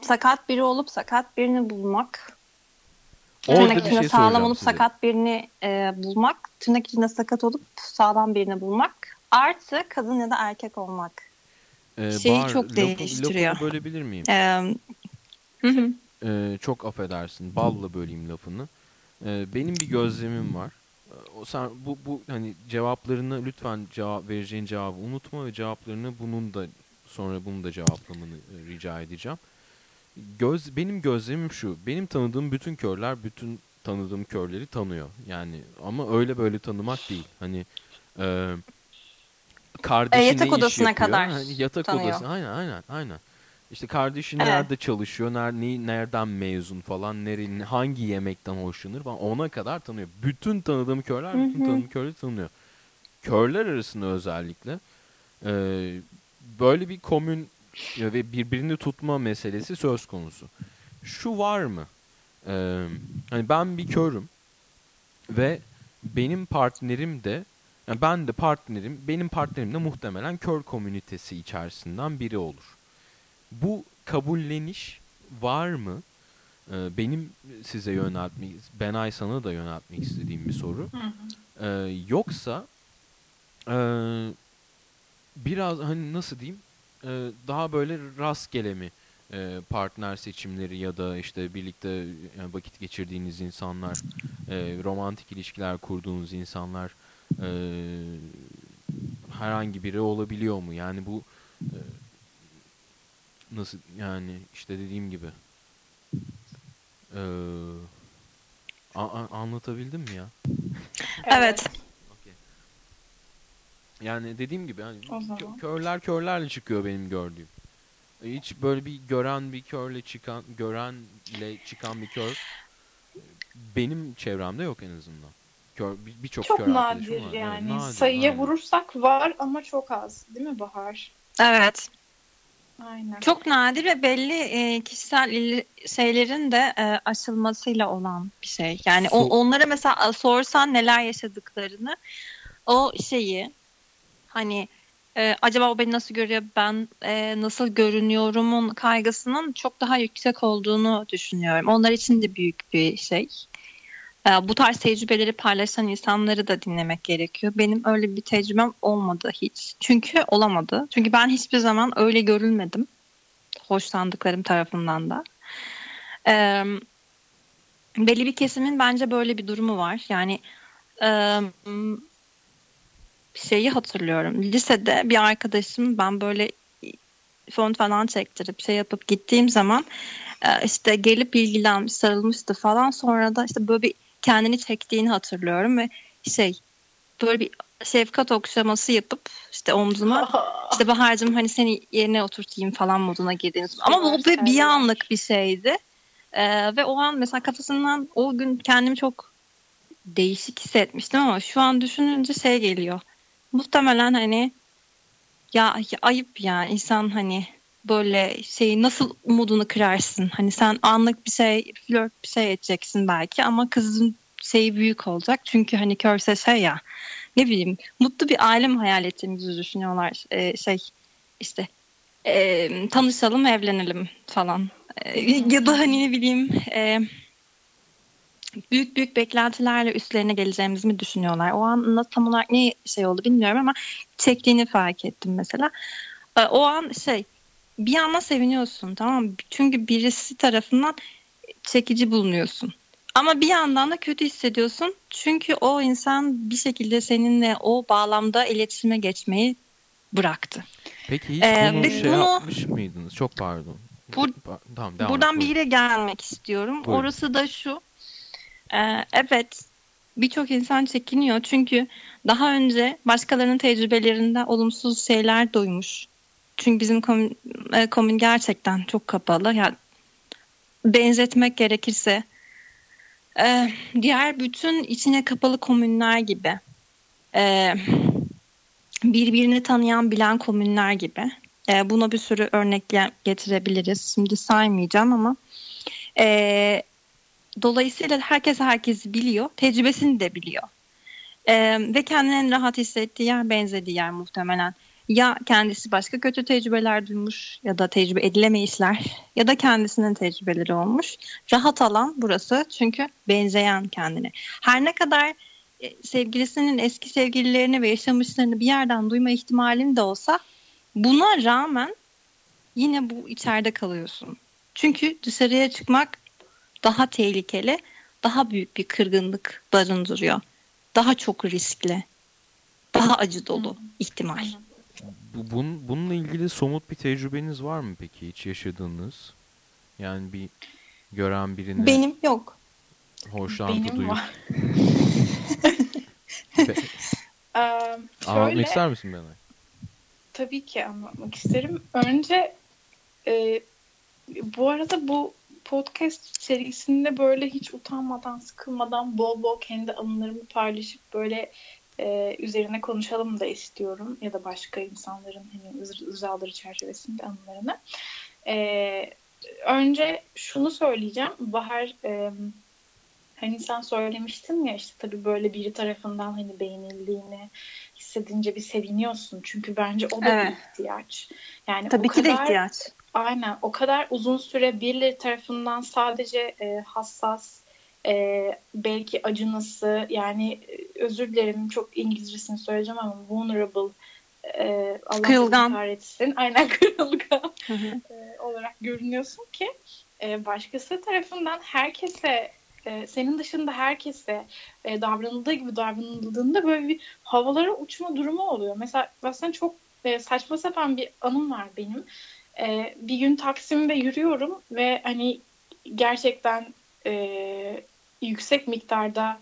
sakat biri olup sakat birini bulmak tırnak içinde şey sağlam olup size. sakat birini e, bulmak tırnak içinde sakat olup sağlam birini bulmak artı kadın ya da erkek olmak ee, şeyi bar, çok değiştiriyor. Lafını bölebilir miyim? Ee, hı hı. Ee, çok affedersin. Balla böleyim lafını. Ee, benim bir gözlemim var. O sen bu bu hani cevaplarını lütfen cevap vereceğin cevabı unutma ve cevaplarını bunun da sonra bunu da cevaplamanı e, rica edeceğim. Göz benim gözlemim şu. Benim tanıdığım bütün körler bütün tanıdığım körleri tanıyor. Yani ama öyle böyle tanımak değil. Hani e, kardeşi e, yatak odasına yapıyor? kadar hani yatak tanıyor. odası aynen aynen aynen. İşte kardeşi evet. nerede çalışıyor, nerede, nereden mezun falan, nerenin, hangi yemekten hoşlanır falan ona kadar tanıyor. Bütün tanıdığım körler, bütün tanıdığım körleri tanıyor. Körler arasında özellikle e, böyle bir komün ve birbirini tutma meselesi söz konusu. Şu var mı? E, hani ben bir körüm ve benim partnerim de yani ben de partnerim, benim partnerim de muhtemelen kör komünitesi içerisinden biri olur bu kabulleniş var mı? Ee, benim size yöneltmek, Benay sana da yöneltmek istediğim bir soru. Ee, yoksa e, biraz hani nasıl diyeyim e, daha böyle rastgele mi e, partner seçimleri ya da işte birlikte yani vakit geçirdiğiniz insanlar, e, romantik ilişkiler kurduğunuz insanlar e, herhangi biri olabiliyor mu? Yani bu e, nasıl yani işte dediğim gibi e, a- a- anlatabildim mi ya? [laughs] Evet. Okey. Yani dediğim gibi yani O kö- zaman. körler körlerle çıkıyor benim gördüğüm. Hiç böyle bir gören bir körle çıkan görenle çıkan bir kör e, benim çevremde yok en azından. Kör bir- birçok Çok kör arkadaşım nadir var. yani. Evet, nadir, Sayıya aynen. vurursak var ama çok az. Değil mi Bahar? Evet. Aynen. Çok nadir ve belli e, kişisel il- şeylerin de e, aşılmasıyla olan bir şey. Yani o, onlara mesela sorsan neler yaşadıklarını o şeyi hani e, acaba o beni nasıl görüyor ben e, nasıl görünüyorumun kaygısının çok daha yüksek olduğunu düşünüyorum. Onlar için de büyük bir şey. E, bu tarz tecrübeleri paylaşan insanları da dinlemek gerekiyor. Benim öyle bir tecrübem olmadı hiç. Çünkü olamadı. Çünkü ben hiçbir zaman öyle görülmedim. Hoşlandıklarım tarafından da. E, belli bir kesimin bence böyle bir durumu var. Yani e, şeyi hatırlıyorum. Lisede bir arkadaşım ben böyle fon falan çektirip şey yapıp gittiğim zaman e, işte gelip ilgilenmiş, sarılmıştı falan. Sonra da işte böyle bir kendini çektiğini hatırlıyorum ve şey böyle bir şefkat okşaması yapıp işte omzuma [laughs] işte Bahar'cığım hani seni yerine oturtayım falan moduna girdiğiniz. Ama bu bir, bir anlık bir şeydi. Ee, ve o an mesela kafasından o gün kendimi çok değişik hissetmiştim ama şu an düşününce şey geliyor. Muhtemelen hani ya, ya ayıp ya insan hani böyle şey nasıl umudunu kırarsın? Hani sen anlık bir şey flört bir şey edeceksin belki ama kızın şeyi büyük olacak. Çünkü hani körse şey ya ne bileyim mutlu bir aile mi hayal ettiğimizi düşünüyorlar. Ee, şey işte e, tanışalım evlenelim falan. E, ya da hani ne bileyim e, büyük büyük beklentilerle üstlerine geleceğimizi mi düşünüyorlar? O an nasıl tam olarak ne şey oldu bilmiyorum ama çektiğini fark ettim mesela. E, o an şey bir yandan seviniyorsun tamam mı? Çünkü birisi tarafından çekici bulunuyorsun. Ama bir yandan da kötü hissediyorsun. Çünkü o insan bir şekilde seninle o bağlamda iletişime geçmeyi bıraktı. Peki hiç Ee, bunu şey bunu- yapmış mıydınız? Çok pardon. Bur- tamam, devam Buradan et, bir yere gelmek istiyorum. Buyurun. Orası da şu. Ee, evet birçok insan çekiniyor. Çünkü daha önce başkalarının tecrübelerinde olumsuz şeyler duymuş. Çünkü bizim komün, e, komün gerçekten çok kapalı. Yani benzetmek gerekirse e, diğer bütün içine kapalı komünler gibi e, birbirini tanıyan bilen komünler gibi e, buna bir sürü örnek getirebiliriz. Şimdi saymayacağım ama e, dolayısıyla herkes herkesi biliyor. Tecrübesini de biliyor. E, ve kendini en rahat hissettiği yer benzediği yer muhtemelen. Ya kendisi başka kötü tecrübeler duymuş ya da tecrübe edilemeyişler ya da kendisinin tecrübeleri olmuş. Rahat alan burası çünkü benzeyen kendine. Her ne kadar e, sevgilisinin eski sevgililerini ve yaşamışlarını bir yerden duyma ihtimalin de olsa buna rağmen yine bu içeride kalıyorsun. Çünkü dışarıya çıkmak daha tehlikeli, daha büyük bir kırgınlık barındırıyor. Daha çok riskli, daha acı dolu ihtimal. Bu, bun, bununla ilgili somut bir tecrübeniz var mı peki hiç yaşadığınız? Yani bir gören birine Benim yok. hoşlantı Benim duyup var. [laughs] [laughs] Anlatmak şöyle, ister misin Benay? tabii ki anlatmak isterim. Önce e, bu arada bu podcast serisinde böyle hiç utanmadan, sıkılmadan bol bol kendi anılarımı paylaşıp böyle e, üzerine konuşalım da istiyorum. Ya da başka insanların hani rız- rızaları çerçevesinde anılarını. E, önce şunu söyleyeceğim. Bahar e, hani sen söylemiştin ya işte tabii böyle biri tarafından hani beğenildiğini hissedince bir seviniyorsun. Çünkü bence o da Evet. bir ihtiyaç. Yani Tabii o ki de kadar- ihtiyaç. Aynen. O kadar uzun süre birileri tarafından sadece e, hassas, e, belki acınası, yani e, özür dilerim çok İngilizcesini söyleyeceğim ama vulnerable e, Allah Kırılgan. kahretsin. Aynen [laughs] kırılgan Hı hı. e, olarak görünüyorsun ki e, başkası tarafından herkese e, senin dışında herkese e, davranıldığı gibi davranıldığında böyle bir havalara uçma durumu oluyor. Mesela aslında çok e, saçma sapan bir anım var benim. E, bir gün Taksim'de yürüyorum ve hani gerçekten e, yüksek miktarda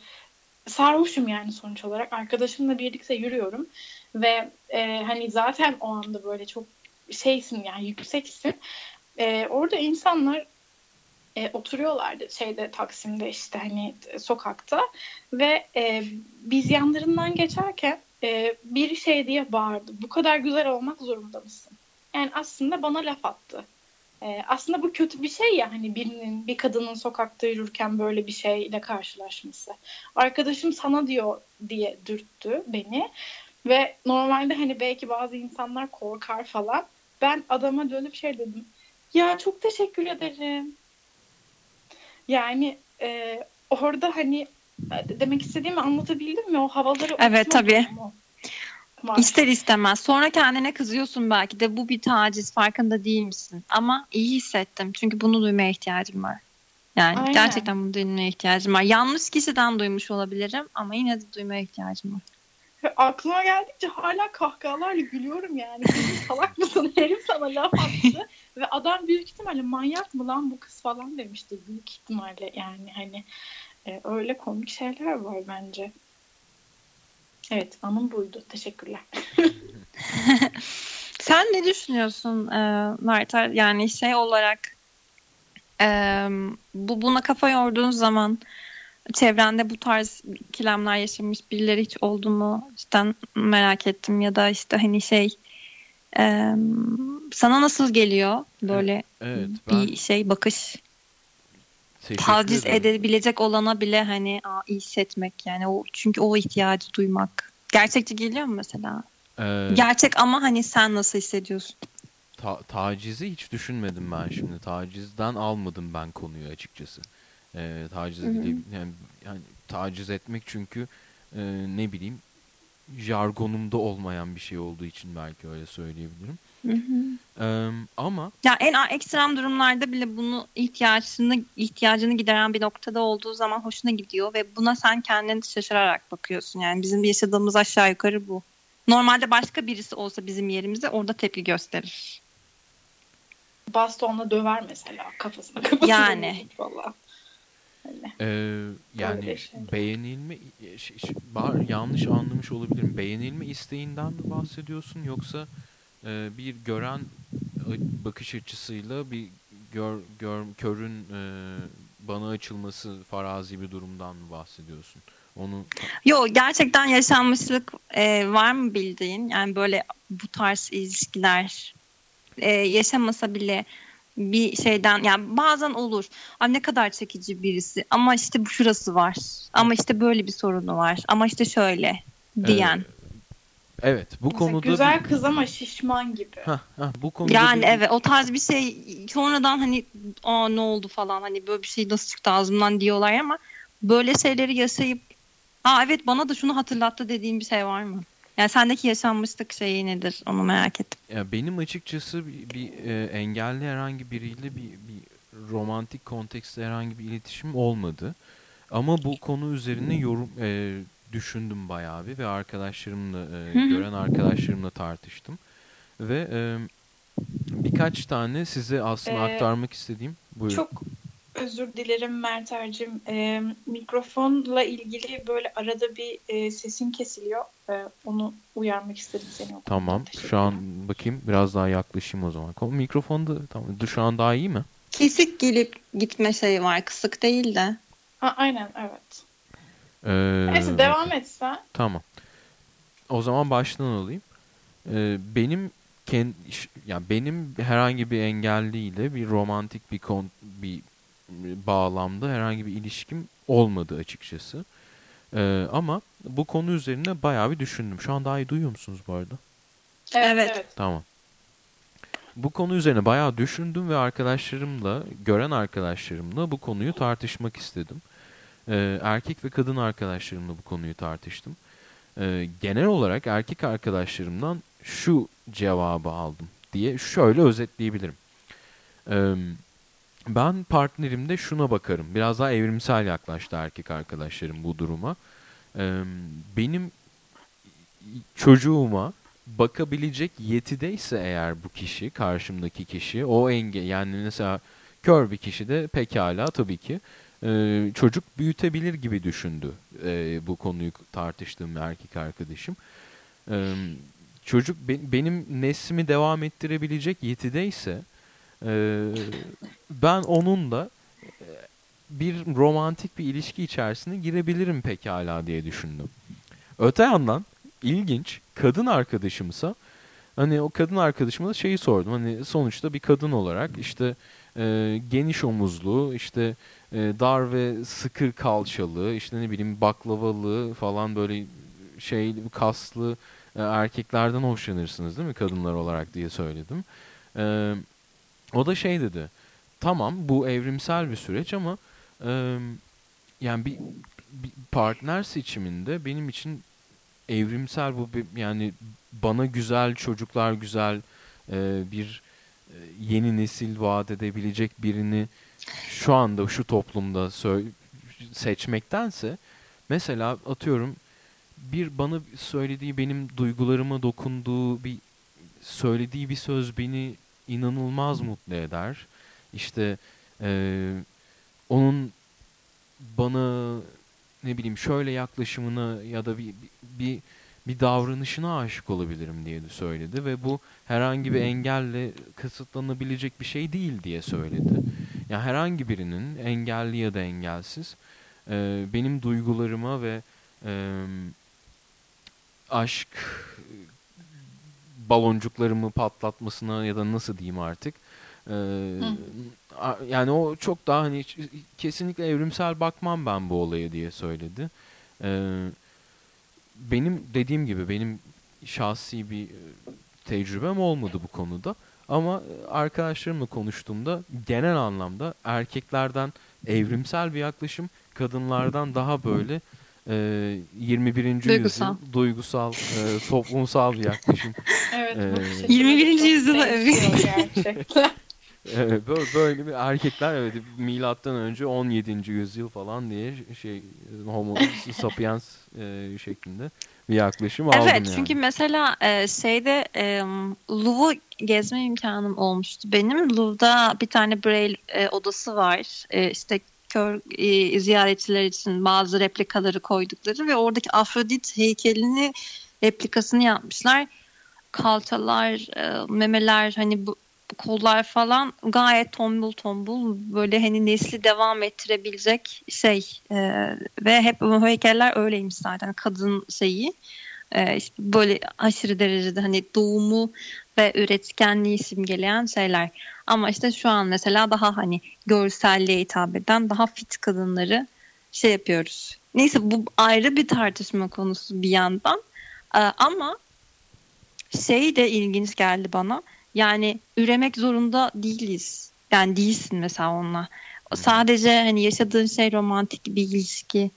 sarhoşum yani sonuç olarak. Arkadaşımla birlikte yürüyorum ve e, hani zaten o anda böyle çok şeysin yani yükseksin. E, orada insanlar e, oturuyorlardı şeyde Taksim'de işte hani sokakta ve e, biz yanlarından geçerken e, bir şey diye bağırdı. Bu kadar güzel olmak zorunda mısın? Yani aslında bana laf attı. E, aslında bu kötü bir şey ya hani birinin bir kadının sokakta yürürken böyle bir şeyle karşılaşması. Arkadaşım sana diyor diye dürttü beni ve normalde hani belki bazı insanlar korkar falan. Ben adama dönüp şey dedim. Ya çok teşekkür ederim. Yani e, orada hani e, demek istediğimi anlatabildim mi? O havaları Evet, tabii. durumu var. İster istemez. Sonra kendine kızıyorsun belki de bu bir taciz farkında değil misin? Ama iyi hissettim. Çünkü bunu duymaya ihtiyacım var. Yani Aynen. gerçekten bunu duymaya ihtiyacım var. Yanlış kişiden duymuş olabilirim ama yine de duymaya ihtiyacım var. Ve aklıma geldikçe hala kahkahalarla gülüyorum yani. [laughs] Salak mısın? Herif sana laf attı. [laughs] Ve adam büyük ihtimalle manyak mı lan bu kız falan demiştir. Büyük ihtimalle yani hani e, öyle komik şeyler var bence. Evet anım buydu. Teşekkürler. [laughs] Sen ne düşünüyorsun e, Merta? Yani şey olarak e, bu buna kafa yorduğun zaman çevrende bu tarz ikilemler yaşamış birileri hiç oldu mu? Cidden merak ettim ya da işte hani şey e, sana nasıl geliyor böyle Evet ben bir şey bakış teşekkür taciz ederim. edebilecek olana bile hani aa, iyi hissetmek yani o çünkü o ihtiyacı duymak gerçekçi geliyor mu mesela? Ee, Gerçek ama hani sen nasıl hissediyorsun? ta- tacizi hiç düşünmedim ben şimdi. Tacizden almadım ben konuyu açıkçası. Ee, taciz edile- yani, yani taciz etmek çünkü e, ne bileyim jargonumda olmayan bir şey olduğu için belki öyle söyleyebilirim. Ee, ama Ya en ekstrem durumlarda bile bunu ihtiyacını ihtiyacını gideren bir noktada olduğu zaman hoşuna gidiyor ve buna sen kendini şaşırarak bakıyorsun. Yani bizim yaşadığımız aşağı yukarı bu. Normalde başka birisi olsa bizim yerimizde orada tepki gösterir. Bastonla döver mesela kafasına. [laughs] kafasına Yani. vurur Falan. Hani. e, yani şey. beğenilme yanlış anlamış olabilirim. Beğenilme isteğinden mi bahsediyorsun yoksa e, bir gören bakış açısıyla bir gör, gör körün e, bana açılması farazi bir durumdan mı bahsediyorsun? Onu Yo gerçekten yaşanmışlık e, var mı bildiğin? Yani böyle bu tarz ilişkiler e, yaşamasa bile bir şeyden yani bazen olur. Ay ne kadar çekici birisi ama işte bu şurası var. Ama işte böyle bir sorunu var. Ama işte şöyle diyen. e, evet bu Mesela konuda güzel bir- kız ama şişman gibi. Hah, hah, bu konuda Yani bir- evet o tarz bir şey sonradan hani aa ne oldu falan hani böyle bir şey nasıl çıktı ağzımdan diyorlar ama böyle şeyleri yaşayıp aa evet bana da şunu hatırlattı dediğin bir şey var mı? Yani sendeki yaşanmışlık şeyi nedir onu merak ettim. Ya benim açıkçası bir, bir, e, engelli herhangi biriyle bir, bir romantik kontekste herhangi bir iletişim olmadı. Ama bu konu üzerine yorum e, düşündüm bayağı bir ve arkadaşlarımla e, gören arkadaşlarımla tartıştım ve e, birkaç tane size aslında Ee, aktarmak istediğim buyurun. Çok özür dilerim Merter'cim. Ee, mikrofonla ilgili böyle arada bir e, sesin kesiliyor. Ee, onu uyarmak istedim seni. Tamam. Şu an bakayım biraz daha yaklaşayım o zaman. Mikrofonda tamam. Şu an daha iyi mi? Kesik gelip gitme şeyi var kısık değil de. Ha, aynen evet. Ee, Neyse devam et sen. Tamam. O zaman baştan alayım. Ee, benim kend, yani benim herhangi bir engelliyle bir romantik bir kon, bir bağlamda herhangi bir ilişkim olmadı açıkçası. Ee, ama bu konu üzerine bayağı bir düşündüm. Şu an daha iyi duyuyor musunuz bu arada? Evet. Tamam. Bu konu üzerine bayağı düşündüm ve arkadaşlarımla, gören arkadaşlarımla bu konuyu tartışmak istedim. Ee, erkek ve kadın arkadaşlarımla bu konuyu tartıştım. Ee, genel olarak erkek arkadaşlarımdan şu cevabı aldım diye şöyle özetleyebilirim. Ee, ben partnerimde şuna bakarım. Biraz daha evrimsel yaklaştı erkek arkadaşlarım bu duruma. Ee, benim çocuğuma bakabilecek yetideyse eğer bu kişi, karşımdaki kişi, o engel yani mesela kör bir kişi de pekala tabii ki e, çocuk büyütebilir gibi düşündü e, bu konuyu tartıştığım erkek arkadaşım. E, çocuk be, benim neslimi devam ettirebilecek yetideyse e, ben onunla bir romantik bir ilişki içerisine girebilirim pekala diye düşündüm. Öte yandan ilginç kadın arkadaşımsa hani o kadın arkadaşıma da şeyi sordum. Hani sonuçta bir kadın olarak işte e, geniş omuzlu, işte e, dar ve sıkır kalçalı, işte ne bileyim baklavalı falan böyle şey kaslı e, erkeklerden hoşlanırsınız değil mi kadınlar olarak diye söyledim. E, o da şey dedi. Tamam bu evrimsel bir süreç ama e, yani bir, bir partner seçiminde benim için evrimsel bu bir, yani bana güzel çocuklar güzel e, bir e, yeni nesil vaat edebilecek birini şu anda şu toplumda seçmektense mesela atıyorum bir bana söylediği benim duygularıma dokunduğu bir söylediği bir söz beni inanılmaz mutlu eder. İşte e, onun bana ne bileyim şöyle yaklaşımına ya da bir, bir bir davranışına aşık olabilirim diye de söyledi ve bu herhangi bir engelle kısıtlanabilecek bir şey değil diye söyledi. Yani herhangi birinin engelli ya da engelsiz e, benim duygularıma ve e, aşk baloncuklarımı patlatmasına ya da nasıl diyeyim artık e, yani o çok daha hani kesinlikle evrimsel bakmam ben bu olaya diye söyledi. Eee benim dediğim gibi benim şahsi bir e, tecrübem olmadı bu konuda. Ama e, arkadaşlarımla konuştuğumda genel anlamda erkeklerden evrimsel bir yaklaşım, kadınlardan daha böyle e, 21. Duygusal. yüzyıl duygusal, e, toplumsal bir yaklaşım. [laughs] Evet. Ee, 21. yüzyıla gerçekten. [laughs] Evet, böyle, böyle bir erkekler evet milattan önce 17. yüzyıl falan diye şey homo sapiens e, şeklinde bir yaklaşım aldım Evet yani. çünkü mesela e, şeyde e, Louvre'u gezme imkanım olmuştu benim. Louvre'da bir tane Braille e, odası var. E, işte kör e, ziyaretçiler için bazı replikaları koydukları ve oradaki Afrodit heykelini replikasını yapmışlar. Kalçalar, e, memeler hani bu kollar falan. Gayet tombul tombul böyle hani nesli devam ettirebilecek şey e, ve hep bu heykeller öyleymiş zaten kadın şeyi. E, işte böyle aşırı derecede hani doğumu ve üretkenliği simgeleyen şeyler. Ama işte şu an mesela daha hani görselliğe hitap eden daha fit kadınları şey yapıyoruz. Neyse bu ayrı bir tartışma konusu bir yandan. E, ama şey de ilginç geldi bana yani üremek zorunda değiliz. Yani değilsin mesela onunla. Sadece hani yaşadığın şey romantik bir ilişki.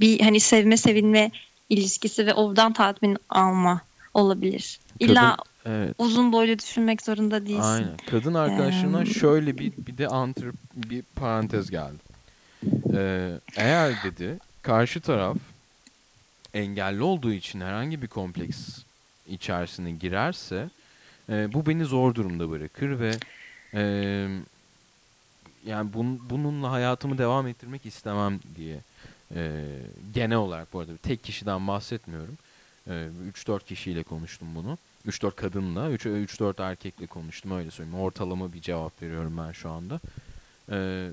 Bir hani sevme sevinme ilişkisi ve oradan tatmin alma olabilir. İlla Kadın, evet. uzun boylu düşünmek zorunda değilsin. Aynen. Kadın arkadaşına Ee, şöyle bir bir de antır bir parantez geldi. Ee, eğer dedi karşı taraf engelli olduğu için herhangi bir kompleks içerisine girerse e, bu beni zor durumda bırakır ve e, yani bun, bununla hayatımı devam ettirmek istemem diye e, genel olarak bu arada tek kişiden bahsetmiyorum. E, 3-4 kişiyle konuştum bunu. 3-4 kadınla, 3-4 erkekle konuştum öyle söyleyeyim. Ortalama bir cevap veriyorum ben şu anda. E,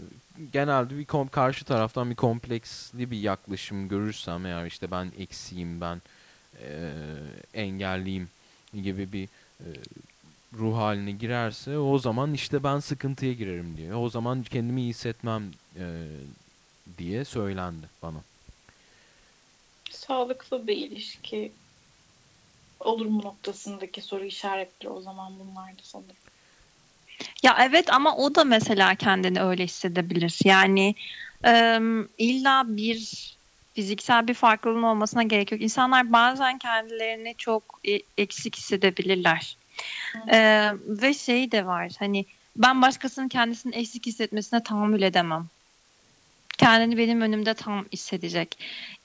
genelde bir kom karşı taraftan bir kompleksli bir yaklaşım görürsem eğer işte ben eksiyim, ben e, engelliyim gibi bir e, ruh haline girerse o zaman işte ben sıkıntıya girerim diye. O zaman kendimi iyi hissetmem e, diye söylendi bana. Sağlıklı bir ilişki olur mu noktasındaki soru işaretleri o zaman bunlardı sanırım. Ya evet ama o da mesela kendini öyle hissedebilir. Yani e, illa bir fiziksel bir farklılığın olmasına gerek yok. İnsanlar bazen kendilerini çok e- eksik hissedebilirler. Ee, ve şey de var hani ben başkasının kendisini eksik hissetmesine tahammül edemem. Kendini benim önümde tam hissedecek.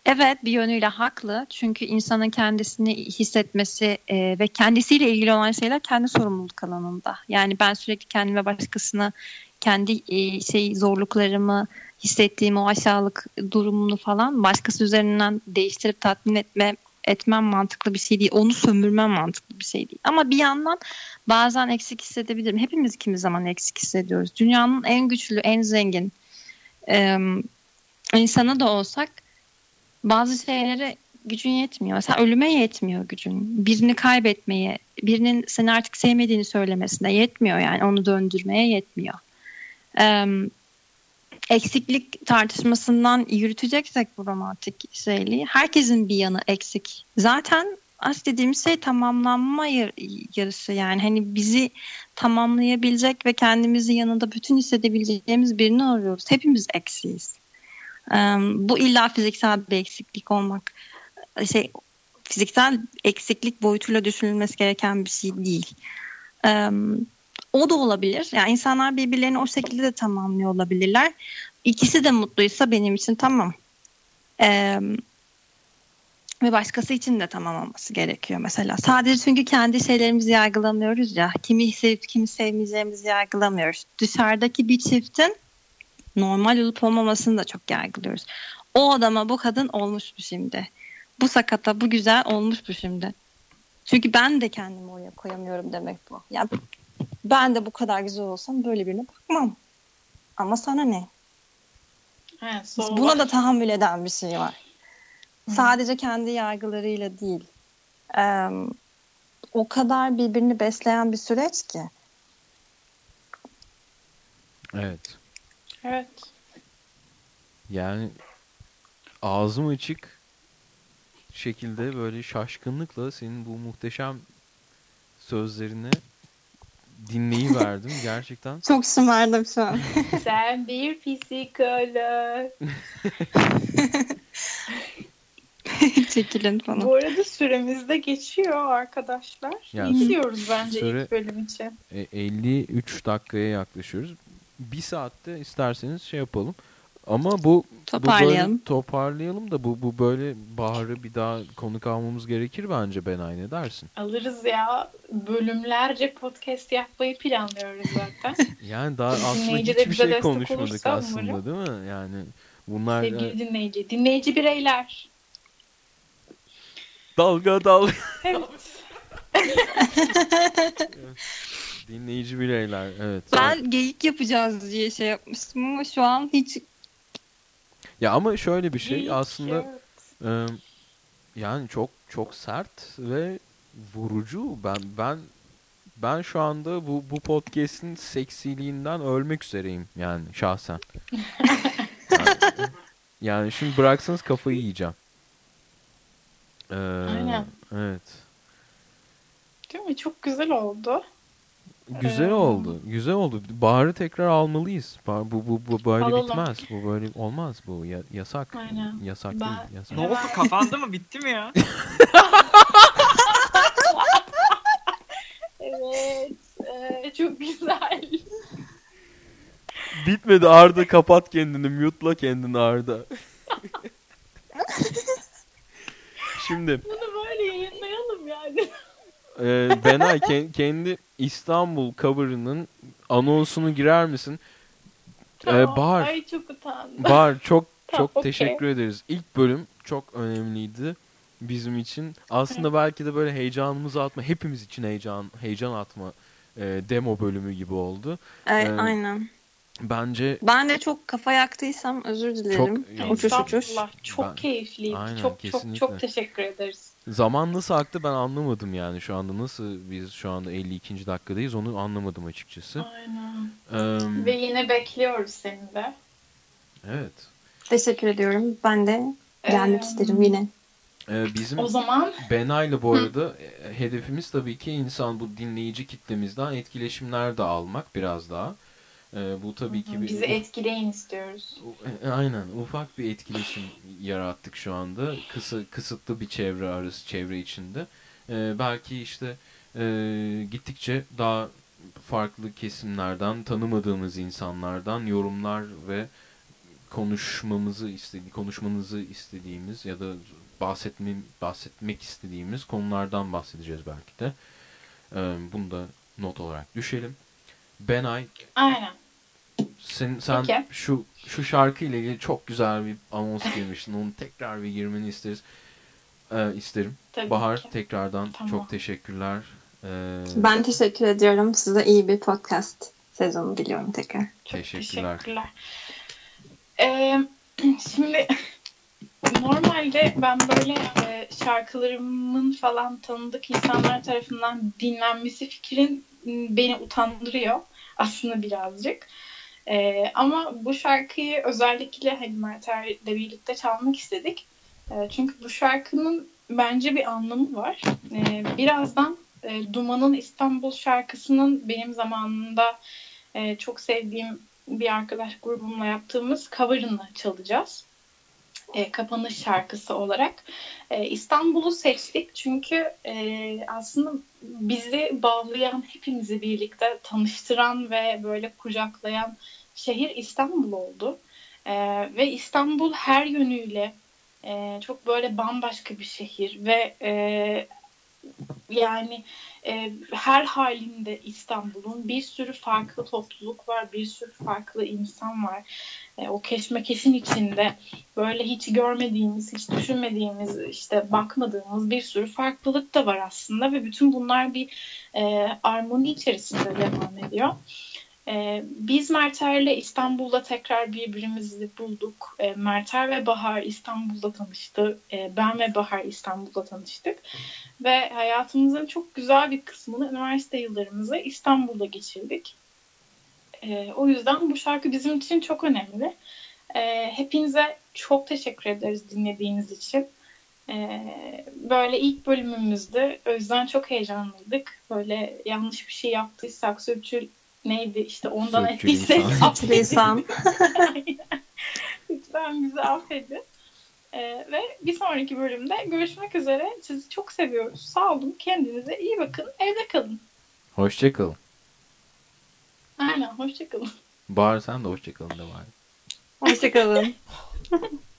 Evet bir yönüyle haklı çünkü insanın kendisini hissetmesi e, ve kendisiyle ilgili olan şeyler kendi sorumluluk alanında. Yani ben sürekli kendime başkasını kendi e, şey zorluklarımı hissettiğim o aşağılık durumunu falan başkası üzerinden değiştirip tatmin etme etmem mantıklı bir şey değil. Onu sömürmem mantıklı bir şey değil. Ama bir yandan bazen eksik hissedebilirim. Hepimiz kimi zaman eksik hissediyoruz. Dünyanın en güçlü, en zengin e, insanı da olsak bazı şeylere gücün yetmiyor. Mesela ölüme yetmiyor gücün. Birini kaybetmeye, birinin seni artık sevmediğini söylemesine yetmiyor yani. Onu döndürmeye yetmiyor. Ee, eksiklik tartışmasından yürüteceksek bu romantik şeyliği herkesin bir yanı eksik. Zaten aşk dediğimiz şey tamamlanma yar- yarışı yani hani bizi tamamlayabilecek ve kendimizi yanında bütün hissedebileceğimiz birini arıyoruz. Hepimiz eksiyiz. Ee, bu illa fiziksel bir eksiklik olmak şey fiziksel eksiklik boyutuyla düşünülmesi gereken bir şey değil. Ee, o da olabilir. Yani insanlar birbirlerini o şekilde de tamamlıyor olabilirler. İkisi de mutluysa benim için tamam. Ee, ve başkası için de tamam olması gerekiyor mesela. Sadece çünkü kendi şeylerimizi yargılamıyoruz ya. Kimi sevip kimi sevmeyeceğimizi yargılamıyoruz. Dışarıdaki bir çiftin normal olup olmamasını da çok yargılıyoruz. O adama bu kadın olmuş bu şimdi. Bu sakata bu güzel olmuş bu şimdi. Çünkü ben de kendimi oraya koyamıyorum demek bu. Yani ben de bu kadar güzel olsam böyle birine bakmam. Ama sana ne? Evet, sol Buna da tahammül eden bir şey var. Sadece kendi yargılarıyla değil. Ee, o kadar birbirini besleyen bir süreç ki. Evet. Evet. Yani ağzım açık şekilde böyle şaşkınlıkla senin bu muhteşem sözlerini dinleyiverdim [laughs] gerçekten. Çok şımardım şu an. [laughs] Sen bir psikolog. [laughs] Çekilin falan. Bu arada süremiz de geçiyor arkadaşlar. Ya, Bitiyoruz bence süre- ilk bölüm için. E, 53 dakikaya yaklaşıyoruz. Bir saatte isterseniz şey yapalım. Ama bu bu Toparlayalım. böyle toparlayalım da bu bu böyle Bahar'ı bir daha konuk almamız gerekir bence Benay ne dersin? Alırız ya. Bölümlerce podcast yapmayı planlıyoruz zaten. [laughs] Yani daha aslında hiçbir şey konuşmadık aslında umarım. değil mi? Yani bunlar Sevgili dinleyici. Dinleyici bireyler. dalga dalga Evet. [laughs] dinleyici bireyler evet. Ben geyik yapacağız diye şey yapmıştım ama şu an hiç Ya ama şöyle bir şey aslında e, yani çok çok sert ve vurucu. Ben ben ben şu anda bu bu podcast'in seksiliğinden ölmek üzereyim yani şahsen. [laughs] yani, yani şimdi bıraksanız kafayı yiyeceğim. Ee, Aynen. Evet. Değil mi? Çok güzel oldu. Güzel Ee, oldu. Güzel oldu. Bahar'ı tekrar almalıyız. Bahar- Bu bu bu böyle Alalım. bitmez. Bu böyle olmaz bu. Ya- yasak. Aynen. Yasak Ben- değil. Yasak. Ne oldu kapandı mı bitti mi ya? [laughs] Evet. ee, çok güzel. Bitmedi Arda kapat kendini. Mute'la kendini Arda. [laughs] Şimdi Bunu böyle yayınlayalım yani. E, Benay ke- kendi İstanbul cover'ının anonsunu girer misin? Tamam. Bahar. Ay çok utandım. Bahar çok [laughs] Tamam, çok okey. teşekkür ederiz. İlk bölüm çok önemliydi bizim için. Aslında belki de böyle heyecanımızı atma, hepimiz için heyecan heyecan atma e, demo bölümü gibi oldu. Ay, Evet. aynen. Bence Ben de çok kafa yaktıysam özür dilerim. Yok, uçuş uçuş. Çok Ben- keyifliydi. Aynen, çok kesinlikle. çok çok teşekkür ederiz. Zaman nasıl aktı ben anlamadım yani şu anda nasıl biz şu anda 52. dakikadayız onu anlamadım açıkçası. Aynen. Eee, Ve yine bekliyoruz seni de. evet. Teşekkür ediyorum. Ben de gelmek Ee, isterim yine. Ee, bizim O zaman Benay'la bu arada e, hedefimiz tabii ki insan bu dinleyici kitlemizden etkileşimler de almak biraz daha. E, bu tabii ki bir Bizi etkileyin istiyoruz. e, Aynen. Ufak bir etkileşim yarattık şu anda. Kısa kısıtlı bir çevre arası çevre içinde. E, belki işte e, gittikçe daha farklı kesimlerden tanımadığımız insanlardan yorumlar ve konuşmamızı istedi konuşmanızı istediğimiz ya da bahsetme, bahsetmek istediğimiz konulardan bahsedeceğiz belki de. E, bunu da not olarak düşelim Benay Aynen. sen, sen Peki. şu şu şarkı ile ilgili çok güzel bir anons girmiştin. Onu tekrar bir girmeni isteriz. Ee, isterim. Tabii Bahar ki. tekrardan Tamam. çok teşekkürler. Ee, Ben teşekkür ediyorum. Size iyi bir podcast sezonu diliyorum tekrar. Çok Teşekkürler. teşekkürler. Ee, şimdi normalde ben böyle e, şarkılarımın falan tanıdık insanlar tarafından dinlenmesi fikrin beni utandırıyor aslında birazcık. Ee, ama bu şarkıyı özellikle hani Mert'le birlikte çalmak istedik. Ee, çünkü bu şarkının bence bir anlamı var. Ee, birazdan e, Duman'ın İstanbul şarkısının benim zamanında e, çok sevdiğim bir arkadaş grubumla yaptığımız cover'ını çalacağız. E, kapanış şarkısı olarak. E, İstanbul'u seçtik çünkü e, aslında bizi bağlayan, hepimizi birlikte tanıştıran ve böyle kucaklayan şehir İstanbul oldu. E, ve İstanbul her yönüyle e, çok böyle bambaşka bir şehir ve e, yani e, her halinde İstanbul'un bir sürü farklı topluluk var, bir sürü farklı insan var. E, o keşmekeşin içinde böyle hiç görmediğimiz, hiç düşünmediğimiz, işte bakmadığımız bir sürü farklılık da var aslında ve bütün bunlar bir e, armoni içerisinde devam ediyor. E, biz Merter'le İstanbul'da tekrar birbirimizi bulduk. E, Merter ve Bahar İstanbul'da tanıştı. E, ben ve Bahar İstanbul'da tanıştık. Ve hayatımızın çok güzel bir kısmını üniversite yıllarımızı İstanbul'da geçirdik. E, o yüzden bu şarkı bizim için çok önemli. E, hepinize çok teşekkür ederiz dinlediğiniz için. Böyle ilk bölümümüzdü. O yüzden çok heyecanlıydık. Böyle yanlış bir şey yaptıysak, sürçül neydi işte ondan Sürçülisan. ettiysek [laughs] affedin. Lisan. [laughs] Lütfen bizi affedin. Ee, ve bir sonraki bölümde görüşmek üzere. Sizi çok seviyoruz. Sağ olun. Kendinize iyi bakın. Evde kalın. Hoşçakalın. Aynen. Hoşçakalın. Bahar sen de hoşçakalın de bari. Hoşçakalın. [laughs]